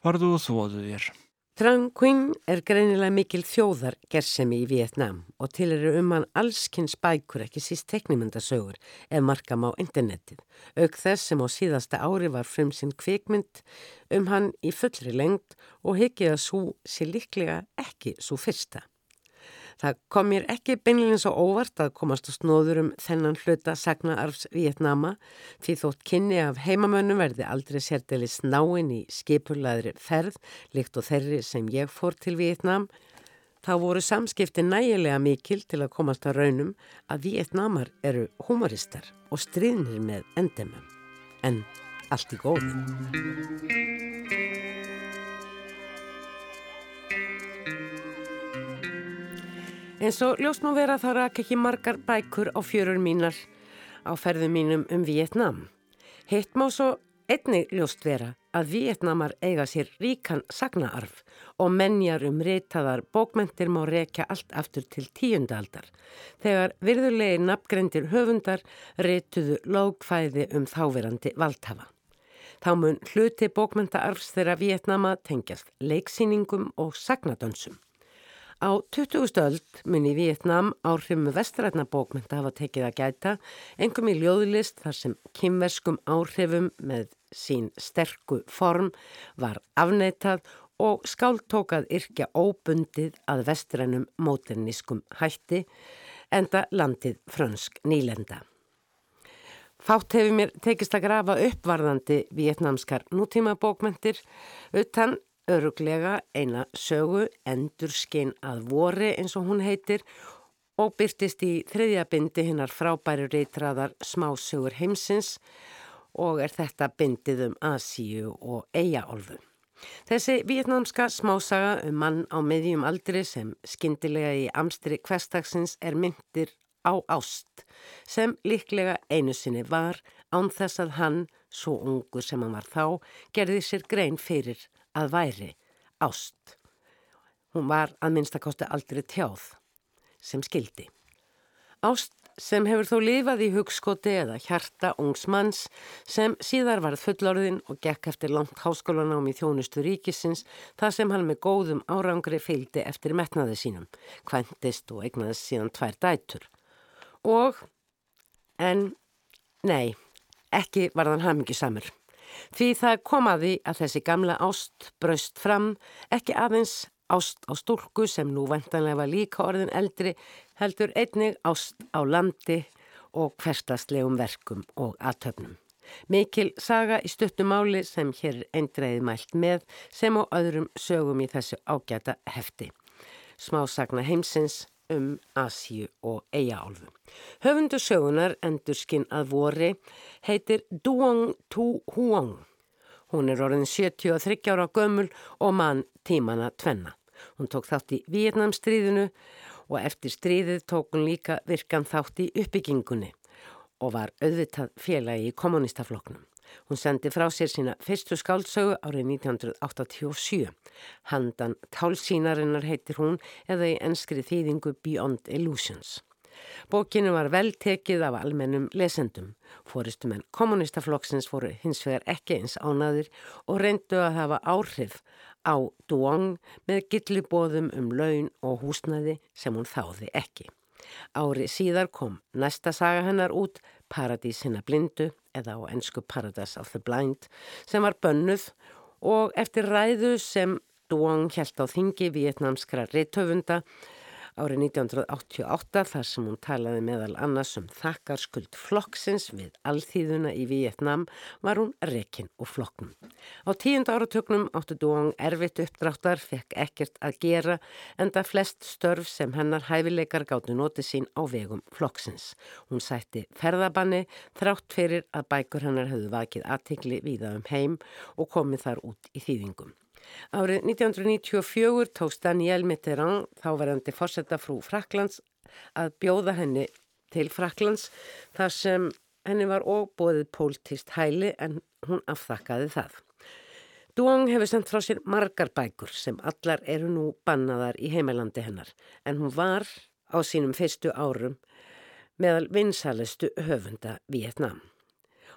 C: Farðu og þóðu þér.
A: Trang Quinn er greinilega mikil þjóðar gersemi í Vietnám og til eru um hann allskynns bækur ekki síst teknimundasögur ef markam á internetið. Auk þess sem á síðasta ári var frum sinn kvikmynd um hann í fullri lengt og hekið að svo sé líklega ekki svo fyrsta. Það kom mér ekki beinleginn svo óvart að komast á snóður um þennan hluta sagnaarfs Vietnama því þótt kynni af heimamönnum verði aldrei sérdelis náinn í skipulaðri ferð líkt og þeirri sem ég fór til Vietnam. Þá voru samskipti nægilega mikil til að komast á raunum að Vietnamar eru humoristar og stríðnir með endemum. En allt í góði. En svo ljóst nú vera þá rak ekki margar bækur á fjörur mínar á ferðum mínum um Vietnam. Hitt má svo einnig ljóst vera að Vietnamar eiga sér ríkan sagnaarf og menjar um reytaðar bókmentir má rekja allt aftur til tíundaldar. Þegar virðulegi nafngrendir höfundar reytuðu lógfæði um þáverandi valdhafa. Þá mun hluti bókmentaarfs þeirra Vietnama tengjast leiksýningum og sagnadönsum. Á 20. öld muni Vietnam áhrifum vestrætna bókmynda hafa tekið að gæta, engum í ljóðlist þar sem kymverskum áhrifum með sín sterku form var afneitað og skáltókað yrkja óbundið að vestrænum móternískum hætti enda landið frönsk nýlenda. Fátt hefur mér tekist að grafa uppvarðandi vietnamskar nútíma bókmyndir utan öruglega eina sögu endurskinn að vori eins og hún heitir og byrtist í þriðja bindi hinnar frábæri reytraðar smásögur heimsins og er þetta bindið um Asíu og Eiaolfu. Þessi vietnamska smásaga um mann á meðjum aldri sem skindilega í amstri kvestagsins er myndir á ást sem líklega einu sinni var án þess að hann, svo ungu sem hann var þá, gerði sér grein fyrir að væri ást. Hún var að minnstakosti aldrei tjáð sem skildi. Ást sem hefur þó lifað í hugskoti eða hjarta ungs manns sem síðar varð fullorðin og gekk eftir langt háskólanám í þjónustu ríkisins þar sem hann með góðum árangri fylgdi eftir metnaði sínum, kventist og eignaðist síðan tvær dætur. Og, en, nei, ekki var þann hamingi samur. Því það kom að þessi gamla ást braust fram, ekki aðeins ást á stúlku sem nú vendanlega var líka orðin eldri, heldur einnig ást á landi og hverstaslegum verkum og aðtöfnum. Mikil saga í stuttumáli sem hér er eindreið mælt með sem á öðrum sögum í þessu ágæta hefti. Smásagna heimsins um Asíu og Eiaálfu. Höfundu sögunar endur skinn að vori heitir Duong Tu Huong. Hún er orðin 73 ára gömul og mann tímana tvenna. Hún tók þátt í Vietnamstríðinu og eftir stríðið tók hún líka virkan þátt í uppbyggingunni og var auðvitað félagi í kommunistafloknum. Hún sendi frá sér sína fyrstu skáldsögu árið 1987. Handan Tálsínarinnar heitir hún eða í enskri þýðingu Beyond Illusions. Bókinu var vel tekið af almennum lesendum. Fóristum en kommunistaflokksins voru hins vegar ekki eins ánaðir og reyndu að hafa áhrif á Duong með gillibóðum um laun og húsnaði sem hún þáði ekki. Ári síðar kom næsta saga hennar út, Paradís hinna blindu, eða á ennsku Paradise of the Blind, sem var bönnuð og eftir ræðu sem Duong held á þingi vietnamskra reithöfunda árið 1988 þar sem hún talaði meðal annars um þakkarskuld flokksins við alþýðuna í Vietnam var hún rekin og flokknum. Á tíund áratöknum áttu Duong erfitt uppdráttar, fekk ekkert að gera en það flest störf sem hennar hæfileikar gáttu noti sín á vegum flokksins. Hún sætti ferðabanni þrátt fyrir að bækur hennar höfðu vakið aðtikli víða um heim og komið þar út í þýðingum. Árið 1994 tókst Daniel Mitterrand, þáverandi fórsetta frú Fraklands, að bjóða henni til Fraklands þar sem henni var óbóðið póltist hæli en hún afþakkaði það. Duong hefur sendt frá sér margar bækur sem allar eru nú bannaðar í heimalandi hennar en hún var á sínum fyrstu árum meðal vinsalistu höfunda Vietnam.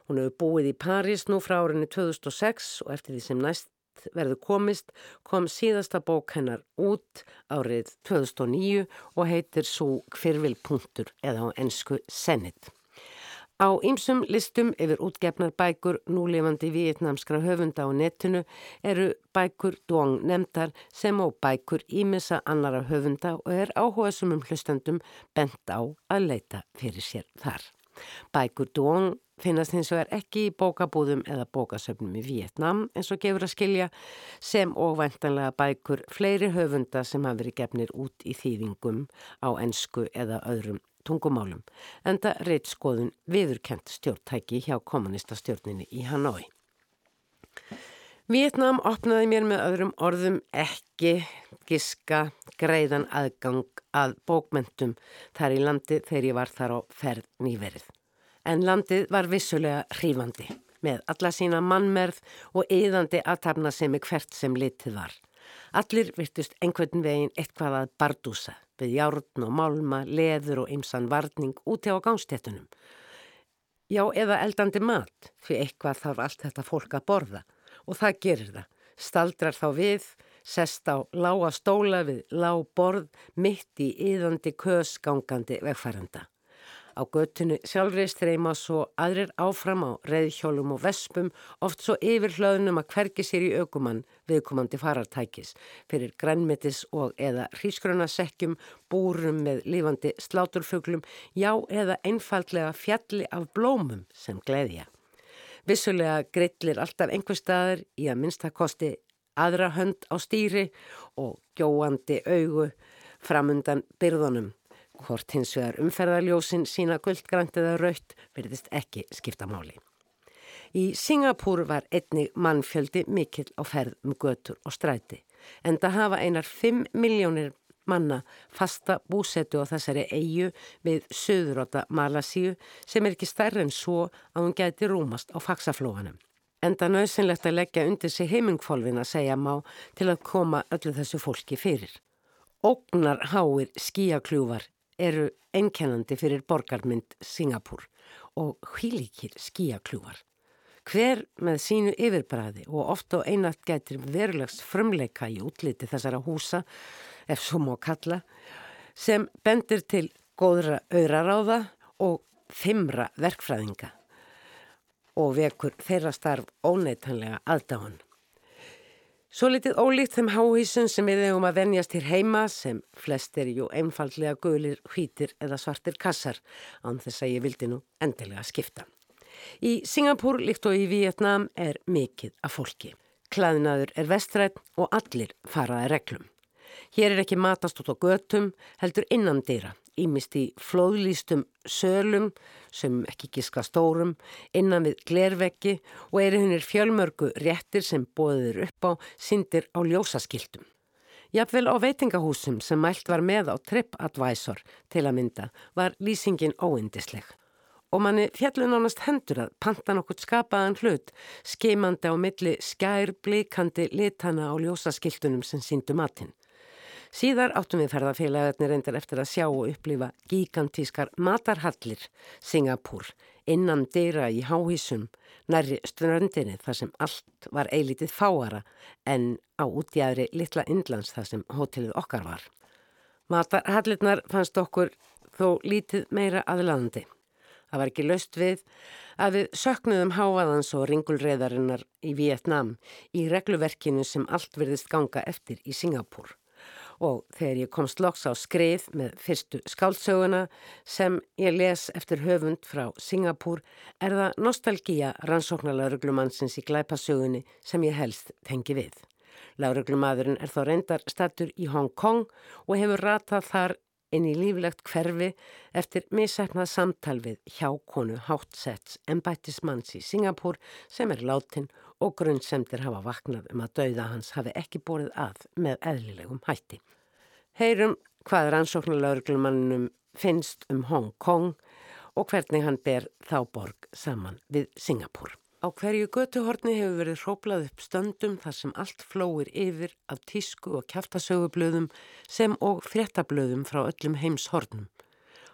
A: Hún hefur búið í París nú frá árinu 2006 og eftir því sem næst verður komist kom síðasta bók hennar út árið 2009 og heitir svo Kvirvilpunktur eða á ennsku Senit. Á ýmsum listum yfir útgefnar bækur núlefandi vietnamskra höfunda á netinu eru bækur Duong nefndar sem á bækur ímessa annara höfunda og er áhuga sumum hlustandum bent á að leita fyrir sér þar. Bækur Duong finnast hins vegar ekki í bókabúðum eða bókasöfnum í Vietnam eins og gefur að skilja sem og vantanlega bækur fleiri höfunda sem hafi verið gefnir út í þýðingum á ennsku eða öðrum tungumálum en það reitt skoðun viðurkent stjórntæki hjá kommunistastjórninni í Hanoi. Vietnam opnaði mér með öðrum orðum ekki giska greiðan aðgang að bókmentum þar í landi þegar ég var þar á ferð nýverið en landið var vissulega hrífandi með alla sína mannmerð og yðandi aðtapna sem er hvert sem litið var. Allir virtust einhvern veginn eitthvað að bardúsa við járn og málma, leður og ymsan varning úti á gánstéttunum. Já, eða eldandi mat, fyrir eitthvað þarf allt þetta fólk að borða og það gerir það. Staldrar þá við, sest á lága stóla við lág borð mitt í yðandi kösgangandi vegfæranda. Á göttinu sjálfri streyma svo aðrir áfram á reyðhjólum og vespum oft svo yfir hlöðnum að hvergi sér í aukumann viðkomandi farartækis fyrir grænmetis og eða hrísgrönasekkjum, búrum með lífandi sláturfuglum, já eða einfallega fjalli af blómum sem gleðja. Vissulega grillir alltaf einhver staðar í að minnstakosti aðra hönd á stýri og gjóandi augu framundan byrðunum Hvort hins vegar umferðarljósin sína guldgrænt eða raut verðist ekki skipta máli. Í Singapúr var einni mannfjöldi mikill á ferð um götur og stræti en það hafa einar 5 miljónir manna fasta búsetu á þessari eigu við söðuróta Malasíu sem er ekki stærri en svo að hún geti rúmast á faksaflóanum. Enda nöðsynlegt að leggja undir sig heimingfólfin að segja má til að koma öllu þessu fólki fyrir. Ógnar háir skíakljúvar eru einkennandi fyrir borgarmynd Singapúr og hvílíkir skíakljúvar. Hver með sínu yfirbræði og oft og einat getur verulegs frumleika í útliti þessara húsa, ef svo má kalla, sem bendir til góðra auðraráða og fimmra verkfræðinga og vekur þeirra starf óneitanlega aðdáðan. Svo litið ólíkt þeim háhísun sem við hefum að venjast hér heima sem flest er jú einfallega gulir, hvítir eða svartir kassar án þess að ég vildi nú endilega skipta. Í Singapúr líkt og í Vietnam er mikið af fólki. Klaðinaður er vestrætt og allir faraði reglum. Hér er ekki matast út á götum, heldur innan dýra ímist í flóðlýstum sölum sem ekki giska stórum innan við glerveggi og eru hennir fjölmörgu réttir sem bóðir upp á syndir á ljósaskiltum. Jafnvel á veitingahúsum sem mælt var með á TripAdvisor til að mynda var lýsingin óindisleg. Og manni fjallun ánast hendur að panta nokkurt skapaðan hlut skeimandi á milli skær blíkandi litana á ljósaskiltunum sem síndu matinn. Síðar áttum við ferðarfélagarnir reyndar eftir að sjá og upplifa gigantískar matarhallir Singapúr innan dýra í háhísum nærri ströndinni þar sem allt var eilítið fáara en á útjæðri litla indlands þar sem hótelið okkar var. Matarhallirnar fannst okkur þó lítið meira aðlandi. Það var ekki löst við að við söknuðum háaðans og ringulreðarinnar í Vietnam í regluverkinu sem allt verðist ganga eftir í Singapúr og þegar ég komst loks á skrið með fyrstu skáldsöguna sem ég les eftir höfund frá Singapúr er það nostalgía rannsóknarlauruglumannsins í glæpasögunni sem ég helst tengi við. Lauruglumadurinn er þá reyndar statur í Hong Kong og hefur ratað þar inn í líflegt hverfi eftir misætnað samtal við hjákonu Hátsetts embættismanns í Singapúr sem er látin og grunnsemdir hafa vaknað um að dauða hans hafi ekki borið að með eðlilegum hætti. Heyrum hvað rannsóknarlaurglumannum finnst um Hong Kong og hvernig hann ber þá borg saman við Singapúr. Á hverju götuhorni hefur verið hróplað upp stöndum þar sem allt flóir yfir af tísku og kæftasögublöðum sem og fréttablöðum frá öllum heimshornum.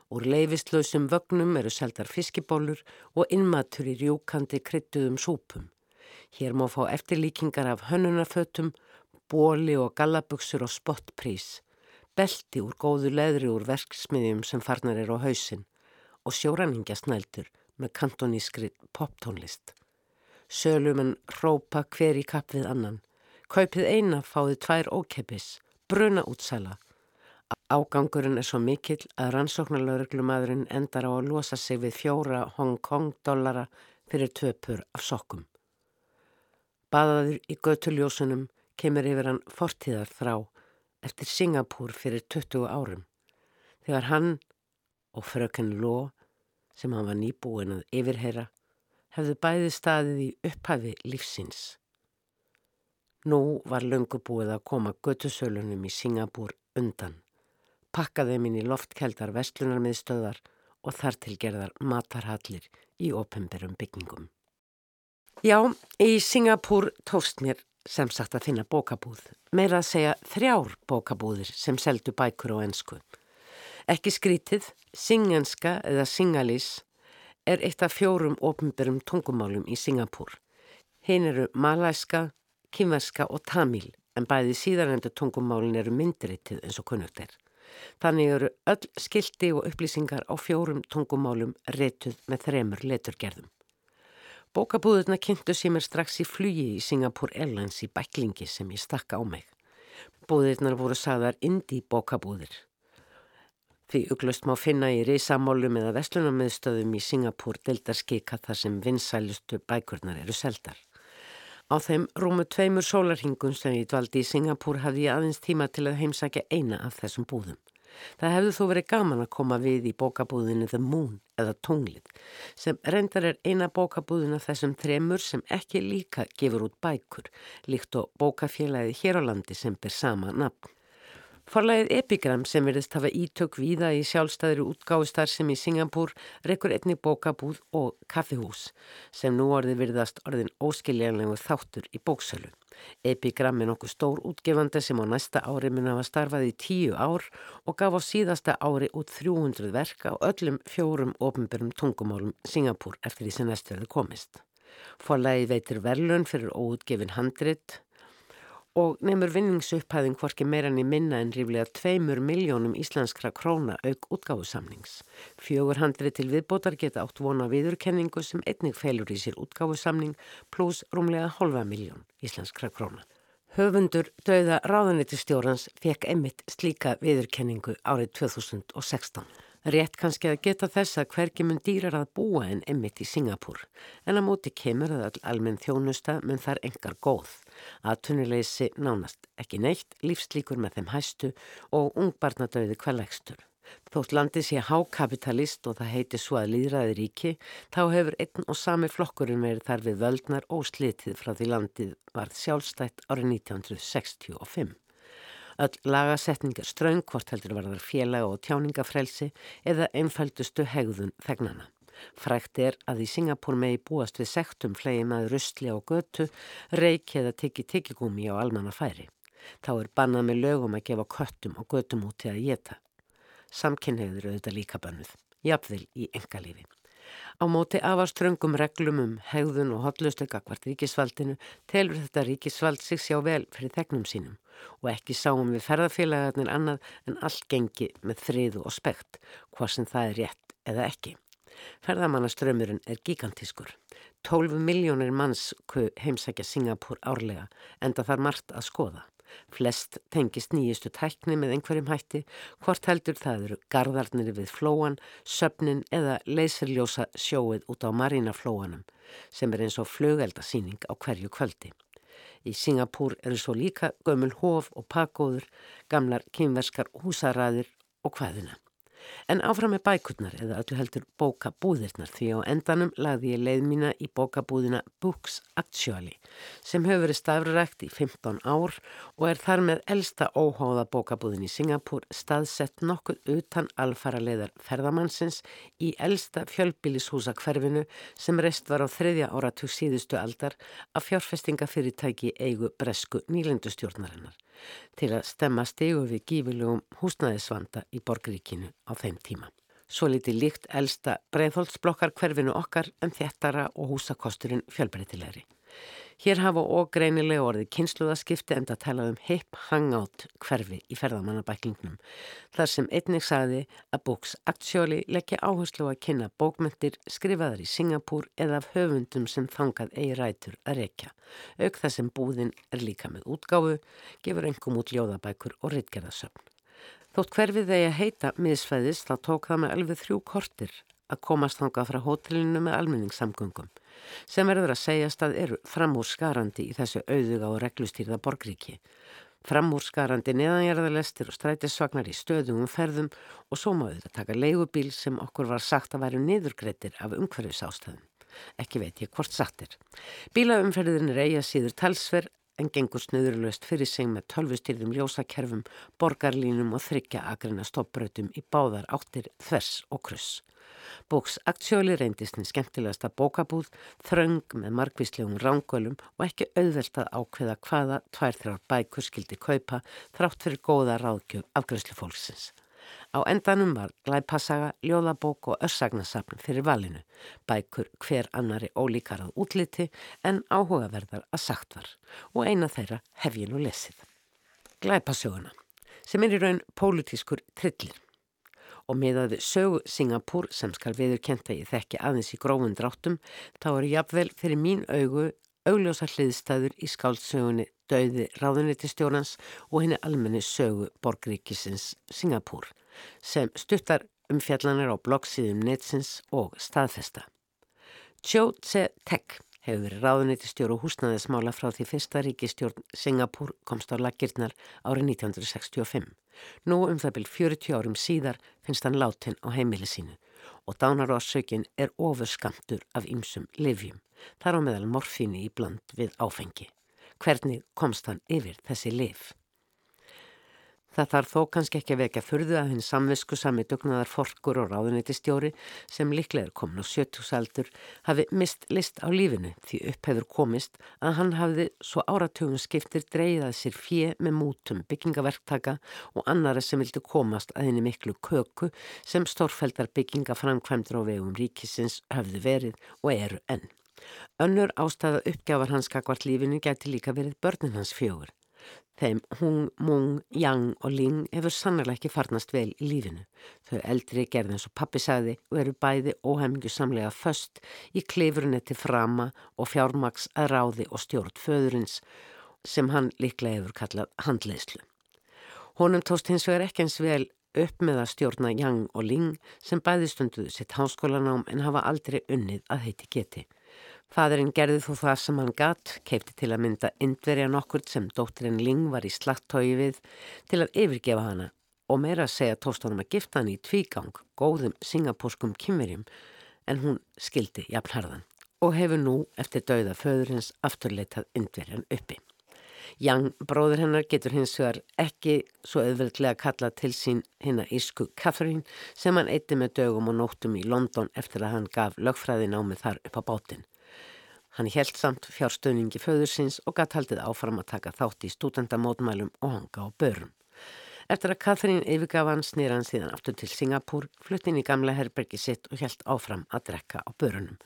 A: Úr leifistlöðsum vögnum eru seldar fiskibólur og innmatur í rjúkandi kryttuðum súpum. Hér má fá eftirlíkingar af hönnunafötum, bóli og gallabugsur og spottprís, belti úr góðu leðri úr verksmiðjum sem farnar er á hausin og sjóraningasnældur með kantonískri poptónlist. Sölumenn rópa hver í kapp við annan. Kaupið eina fáið tvær ókeppis, bruna útsala. Ágangurinn er svo mikill að rannsóknarlauruglumadurinn endar á að losa sig við fjóra Hong Kong dollara fyrir töpur af sokkum. Baðaður í göttuljósunum kemur yfir hann fortíðar þrá eftir Singapúr fyrir 20 árum. Þegar hann og fröken Ló sem hann var nýbúin að yfirheyra hefðu bæði staðið í upphafi lífsins. Nú var löngu búið að koma göttusölunum í Singapúr undan, pakka þeim inn í loftkeldar vestlunarmiðstöðar og þar til gerðar matarhallir í opemberum byggingum. Já, í Singapúr tóst mér sem sagt að finna bókabúð, meira að segja þrjár bókabúðir sem seldu bækur á ennsku. Ekki skrítið, singanska eða singalís er eitt af fjórum ofnbjörnum tungumálum í Singapúr. Hinn eru malæska, kynverska og tamil en bæði síðarendu tungumálin eru myndritið eins og kunnugt er. Þannig eru öll skildi og upplýsingar á fjórum tungumálum rituð með þremur leturgerðum. Bókabúðurna kynntu sér mér strax í flugi í Singapore Airlines í bæklingi sem ég stakka á mig. Búðirnar voru sagðar indi bókabúðir. Því uglust má finna í reysamálum eða vestlunarmiðstöðum í Singapúr deldarskika þar sem vinsælustu bækurnar eru seldar. Á þeim rúmu tveimur sólarhingum sem ég dvaldi í Singapúr hafði ég aðeins tíma til að heimsækja eina af þessum búðum. Það hefði þó verið gaman að koma við í bókabúðinu The Moon eða Tunglið sem reyndar er eina bókabúðina þessum þremur sem ekki líka gefur út bækur líkt og bókafélagið hér á landi sem ber sama nafn. Forlægið Epigram sem verðist hafa ítök víða í sjálfstæðri útgáðustar sem í Singapúr rekkur einni bókabúð og kaffihús sem nú orði virðast orðin óskiljanlegu þáttur í bóksölu. Epigram er nokkuð stór útgefandi sem á næsta ári mun hafa starfað í tíu ár og gaf á síðasta ári út 300 verka á öllum fjórum ofnbjörnum tungumálum Singapúr eftir því sem næstu verði komist. Forlægið veitir verlun fyrir óutgefin handrit og nefnur vinningsupphæðin hvorki meira enn í minna en ríflega tveimur miljónum íslenskra króna auk útgáfusamnings. Fjögur handri til viðbótar geta átt vona viðurkenningu sem einnig feilur í sér útgáfusamning pluss rúmlega holva miljón íslenskra króna. Höfundur döða ráðanitistjórans fekk emitt slíka viðurkenningu árið 2016. Rétt kannski að geta þess að hvergi mun dýrar að búa en emitt í Singapúr en að móti kemur að all almenn þjónusta mun þar engar góð. Að tunuleysi nánast ekki neitt, lífslíkur með þeim hæstu og ungbarnadauði hverlegstur. Þótt landi sé hákapitalist og það heiti svo að líðræði ríki, þá hefur einn og sami flokkurinn verið þar við völdnar og slitið frá því landið varð sjálfstætt árið 1965. Öll lagasetningar ströng hvort heldur varðar félaga og tjáningafrelsi eða einfaldustu hegðun þegnana. Frækt er að í Singapúr megi búast við sektum flegi með rustli á götu, reiki eða tiki tikigúmi á almanna færi. Þá er bannað með lögum að gefa köttum og götum út til að geta. Samkynniður auðvitað líka bannuð, jafnvel í engalífi. Á móti afaströngum reglum um hegðun og hotlustöka hvart ríkisvaldinu telur þetta ríkisvald sig sjá vel fyrir þegnum sínum og ekki sáum við ferðarfélagarnir annað en allt gengi með friðu og spekt, hvað sem það er rétt eða ekki. Ferðamannaströmmurinn er gigantískur. 12 miljónir manns heimsækja Singapúr árlega enda þar margt að skoða. Flest tengist nýjustu tækni með einhverjum hætti, hvort heldur það eru gardarnir við flóan, söpnin eða leysirljósa sjóið út á marínaflóanum sem er eins og flögeldasýning á hverju kvöldi. Í Singapúr eru svo líka gömul hof og pakóður, gamlar kynverskar húsaræðir og hvaðina. En áfram með bækurnar eða öllu heldur bókabúðirnar því á endanum lagði ég leið mína í bókabúðina Books Actually sem hefur verið stafrækt í 15 ár og er þar með elsta óháða bókabúðin í Singapúr staðsett nokkuð utan alfara leiðar ferðamannsins í elsta fjölbílishúsa hverfinu sem reist var á þriðja áratug síðustu aldar af fjárfestingafyrirtæki eigu bresku nýlendustjórnarinnar til að stemma stegu við gífilegum húsnæðisvanda í borgríkinu á þeim tíma. Svo litið líkt elsta breiðholtsblokkar hverfinu okkar en þéttara og húsakosturinn fjölbreytilegri. Hér hafa og greinilega orðið kynsluðaskipti enda að tala um hip hangout hverfi í ferðamannabæklingnum. Þar sem einnig sagði að bóks aktjóli leggja áherslu að kynna bókmyndir skrifaðar í Singapúr eða af höfundum sem fangað eigi rætur að rekja. Auk það sem búðin er líka með útgáfu, gefur engum út ljóðabækur og rittgerðasöfn. Þótt hverfið þegar heita miðsfæðis þá tók það með alveg þrjú kortir að komast þangað frá hótelinu með almenningssamgöngum sem verður að segjast að eru framúrskarandi í þessu auðuga og reglustýrða borgríki. Framúrskarandi neðanjörðalestir og strætisvagnar í stöðum ferðum og svo máður að taka leigubíl sem okkur var sagt að væru niðurgreitir af umhverfis ástöðum. Ekki veit ég hvort sattir. Bílaumferðin er eiga síður talsver en gengur snuðurlöst fyrir sig með tölvustýrðum ljósakerfum, borgarlínum og þryggja agrina stopprötum í báðar áttir þvers og kruss. Bóks aktjóli reyndist henni skemmtilegasta bókabúð, þröng með margvíslegum rángölum og ekki auðvelt að ákveða hvaða tvær þrjár bækur skildi kaupa þrátt fyrir góða ráðgjöf afgræslu fólksins. Á endanum var glæpassaga, ljóðabók og örsagnasafn fyrir valinu, bækur hver annari ólíkar að útliti en áhugaverðar að sagt var. Og eina þeirra hef ég nú lesið. Glæpasöguna, sem er í raun pólitískur trillir og meðaði sögu Singapúr sem skal viðurkenta ég þekki aðeins í grófun dráttum þá eru jafnvel fyrir mín augu augljósa hliðstæður í skáldsögunni Dauði ráðunitistjórnans og henni almenni sögu borgríkisins Singapúr sem stuttar um fjallanir á bloggsíðum netsins og staðfesta. Cho Tse Tek hefur verið ráðunitistjóru og húsnaðismála frá því fyrsta ríkistjórn Singapúr komst á lakirnar árið 1965. Nú um það byrj 40 árum síðar finnst hann látin á heimili sínu og dánaróssökin er ofurskamtur af ymsum livjum. Þar á meðal morfíni í bland við áfengi. Hvernig komst hann yfir þessi liv? Það þarf þó kannski ekki að vekja fyrðu að hinn samvisku sami dugnaðar forkur og ráðunitistjóri sem liklega er komin á sjötjúsaldur hafi mist list á lífinu því upp hefur komist að hann hafiði svo áratugum skiptir dreyðað sér fjö með mútum byggingaverktaka og annara sem vildi komast að henni miklu köku sem stórfældar byggingaframkvæmdur á vegum ríkisins hafði verið og eru enn. Önnur ástæða uppgjafar hans kakvart lífinu gæti líka verið börnin hans fjögur. Þeim Hung, Mung, Yang og Ling hefur sannlega ekki farnast vel í lífinu. Þau eldri gerði eins og pappi sagði og eru bæði óhemmingu samlega föst í klefurinn til frama og fjármaks að ráði og stjórn föðurins sem hann líklega hefur kallað handleyslu. Honum tóst hins vegar ekki eins vel upp með að stjórna Yang og Ling sem bæði stunduðu sitt háskólanám en hafa aldrei unnið að heiti geti. Fadurinn gerði þó það sem hann gatt, keipti til að mynda indverja nokkur sem dóttirinn Ling var í slattói við til að yfirgefa hana og meira að segja tóst honum að gifta hann í tvígang, góðum singapúskum kymverjum en hún skildi jafnharðan og hefur nú eftir dauða föðurins afturleitað indverjan uppi. Jang, bróður hennar, getur hins vegar ekki svo auðveldlega kalla til sín hinna ísku Catherine sem hann eitti með dögum og nóttum í London eftir að hann gaf lögfræðin á með þar upp á bátinn. Hann held samt fjárstöðningi föðursins og gatt haldið áfram að taka þátt í stúdendamótmælum og hanga á börum. Eftir að Katrín yfirgaf hann snýr hann síðan aftur til Singapúr, fluttin í gamla herbergi sitt og held áfram að drekka á börunum.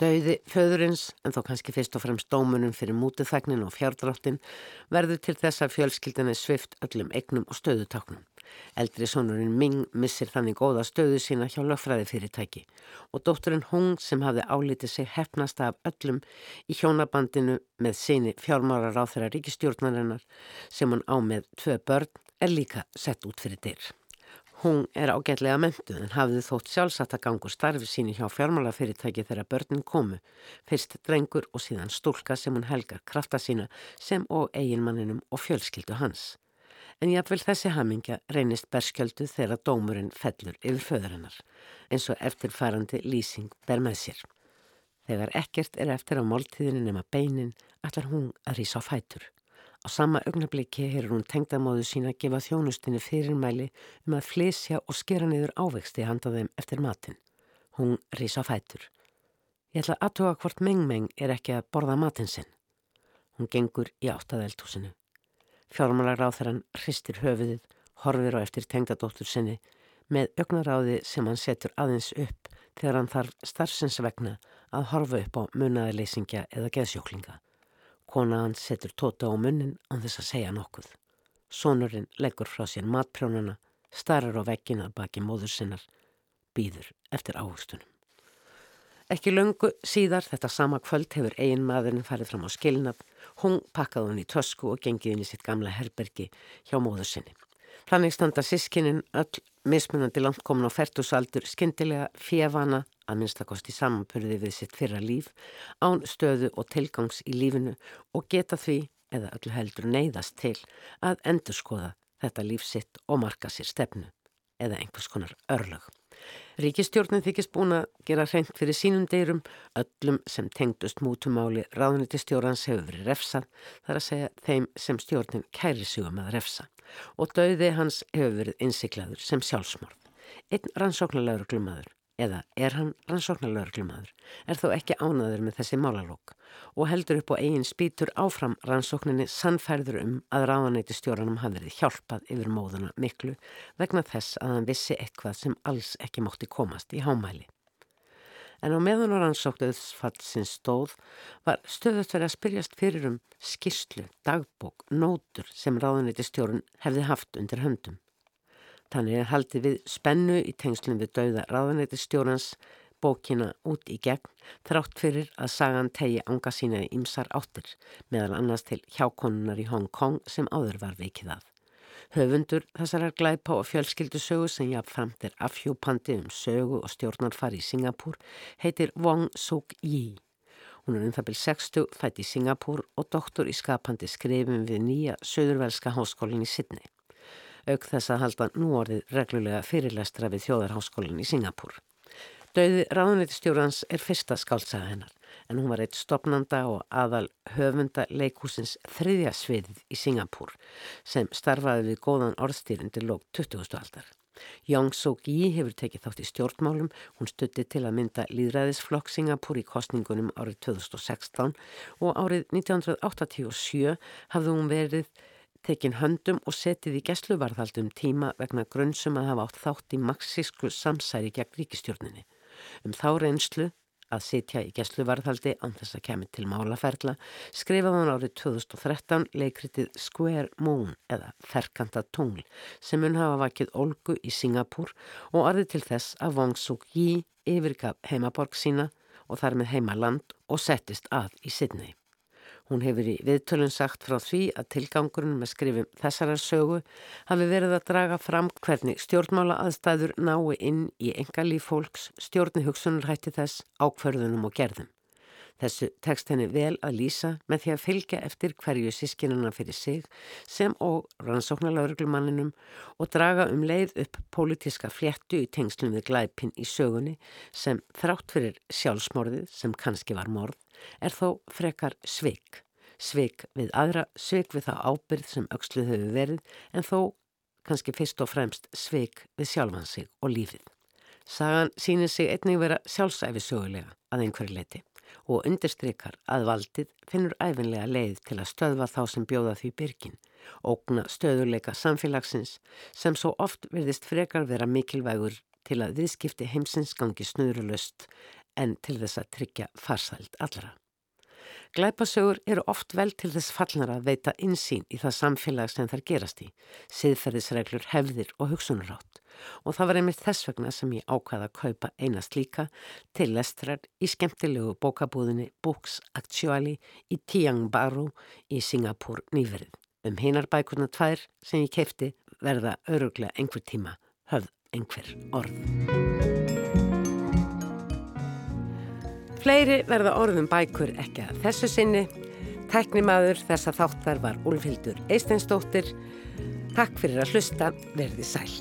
A: Dauði föðurins, en þó kannski fyrst og fremst dómunum fyrir mútithæknin og fjárdráttin, verður til þess að fjölskyldinni svift öllum eignum og stöðutáknum. Eldri sonurinn Ming missir þannig góða stöðu sína hjá lögfræði fyrirtæki og dótturinn Hong sem hafði álítið sig hefnast af öllum í hjónabandinu með síni fjármárar á þeirra ríkistjórnarinnar sem hann á með tvö börn er líka sett út fyrir dyr. Hún er ágætlega mentuð en hafði þótt sjálfsagt að gangu starfi síni hjá fjármálafyrirtæki þegar börnin komu, fyrst drengur og síðan stúlka sem hún helgar krafta sína sem og eiginmanninum og fjölskyldu hans en jáfnvel þessi hamingja reynist berskjöldu þegar dómurinn fellur yfir föðurinnar, eins og eftirfærandi lýsing ber með sér. Þegar ekkert er eftir á máltíðinu nema beinin, ætlar hún að rýsa á fætur. Á sama augnabliki hefur hún tengdamóðu sína að gefa þjónustinni fyrirmæli um að flesja og skera niður ávexti handa þeim eftir matin. Hún rýsa á fætur. Ég ætla aðtuga hvort meng-meng er ekki að borða matin sinn. Hún gengur í áttaðeltúsinu. Fjármálaráþarann hristir höfuðið, horfir á eftir tengdadóttur sinni með augnaráði sem hann setur aðeins upp þegar hann þarf starfsins vegna að horfa upp á munnaðileysingja eða geðsjóklinga. Kona hann setur tóta á munnin án þess að segja nokkuð. Sónurinn leggur frá sér matprjónana, starrar á veggin að baki móður sinnar, býður eftir áhustunum. Ekki löngu síðar þetta sama kvöld hefur eigin maðurinn farið fram á skilnað, hún pakkaði hann í tösku og gengið inn í sitt gamla herbergi hjá móður sinni. Þannig standa sískininn öll mismunandi langt komin á færtusaldur skindilega fjefana að minnstakosti samanpurði við sitt fyrra líf, án stöðu og tilgangs í lífinu og geta því, eða öllu heldur neyðast til, að endurskoða þetta lífsitt og marka sér stefnu eða einhvers konar örlög. Ríkistjórnin þykist búin að gera hreint fyrir sínum deyrum, öllum sem tengdust mútumáli ráðnitistjórnans hefur verið refsað, þar að segja þeim sem stjórnin kæri sigum að refsa og dauði hans hefur verið innsiklaður sem sjálfsmorð. Einn rannsóknarlegur glumadur eða er hann rannsóknarlaurglumadur, er þó ekki ánaður með þessi málalók og heldur upp á eigin spýtur áfram rannsókninni sannfærður um að ráðanæti stjóranum hafði verið hjálpað yfir móðuna miklu vegna þess að hann vissi eitthvað sem alls ekki mótti komast í hámæli. En á meðan á rannsóknuðsfallsins stóð var stöðut verið að spyrjast fyrir um skýrslu, dagbók, nótur sem ráðanæti stjórun hefði haft undir höndum. Þannig er haldið við spennu í tengslum við dauða ráðanættistjórnans bókina út í gegn þrátt fyrir að sagan tegi anga sína í ymsar áttir meðal annars til hjákonunar í Hong Kong sem áður var vikið af. Höfundur þessarar glæpa og fjölskyldu sögu sem jáfnframt er afhjúpandi um sögu og stjórnarfari í Singapúr heitir Wong Suk Yi. Hún er um það byrj 60 fætt í Singapúr og doktor í skapandi skrifum við nýja söðurvelska háskólinn í Sydney auk þess að halda nú orðið reglulega fyrirlestra við þjóðarháskólinn í Singapúr. Dauði ráðunleitistjórans er fyrsta skáltsaga hennar en hún var eitt stopnanda og aðal höfunda leikúsins þriðja sviðið í Singapúr sem starfaði við góðan orðstýrundi lók 20. aldar. Jóng Sók-Í hefur tekið þátt í stjórnmálum, hún stutti til að mynda líðræðisflokk Singapúr í kostningunum árið 2016 og árið 1987 hafði hún verið tekin höndum og setið í gæsluvarðaldum tíma vegna grunnsum að hafa átt þátt í marxísku samsæri gegn ríkistjórninni. Um þá reynslu að sitja í gæsluvarðaldi án þess að kemur til málaferla skrifaði hann árið 2013 leikritið Square Moon eða Ferkanta tungl sem mun hafa vakið Olgu í Singapúr og arði til þess að Wong Suk Yi yfirgaf heimaborg sína og þar með heimaland og settist að í Sydney. Hún hefur í viðtölun sagt frá því að tilgangurinn með skrifum þessarar sögu hafi verið að draga fram hvernig stjórnmála aðstæður nái inn í enga líf fólks, stjórni hugsunarhætti þess, ákverðunum og gerðum. Þessu tekst henni vel að lýsa með því að fylgja eftir hverju sískinuna fyrir sig sem og rannsóknarlauruglumanninum og draga um leið upp pólitíska fléttu í tengslum við glæpin í sögunni sem þrátt fyrir sjálfsmorðið sem kannski var morð er þó frekar sveik. Sveik við aðra, sveik við það ábyrð sem auksluð hefur verið en þó kannski fyrst og fremst sveik við sjálfan sig og lífið. Sagan sínir sig einnig vera sjálfsæfi sögulega að einhverju leiti og undirstrykar að valdið finnur æfinlega leið til að stöðva þá sem bjóða því byrkin, ógna stöðuleika samfélagsins sem svo oft verðist frekar vera mikilvægur til að viðskipti heimsins gangi snurulust en til þess að tryggja farsælt allra. Glæpasögur eru oft vel til þess fallnar að veita insýn í það samfélag sem þær gerast í, siðferðisreglur, hefðir og hugsunarátt. Og það var einmitt þess vegna sem ég ákvaða að kaupa einast líka til lestrar í skemmtilegu bókabúðinni Books Actually í Tiangbaru í Singapúr nýverið. Um hinar bækurna tvær sem ég kefti verða öruglega einhver tíma höfð einhver orð. Fleiri verða orðum bækur ekki að þessu sinni. Teknimaður þessa þáttar var Úlfildur Eisteinsdóttir. Takk fyrir að hlusta, verði sæl.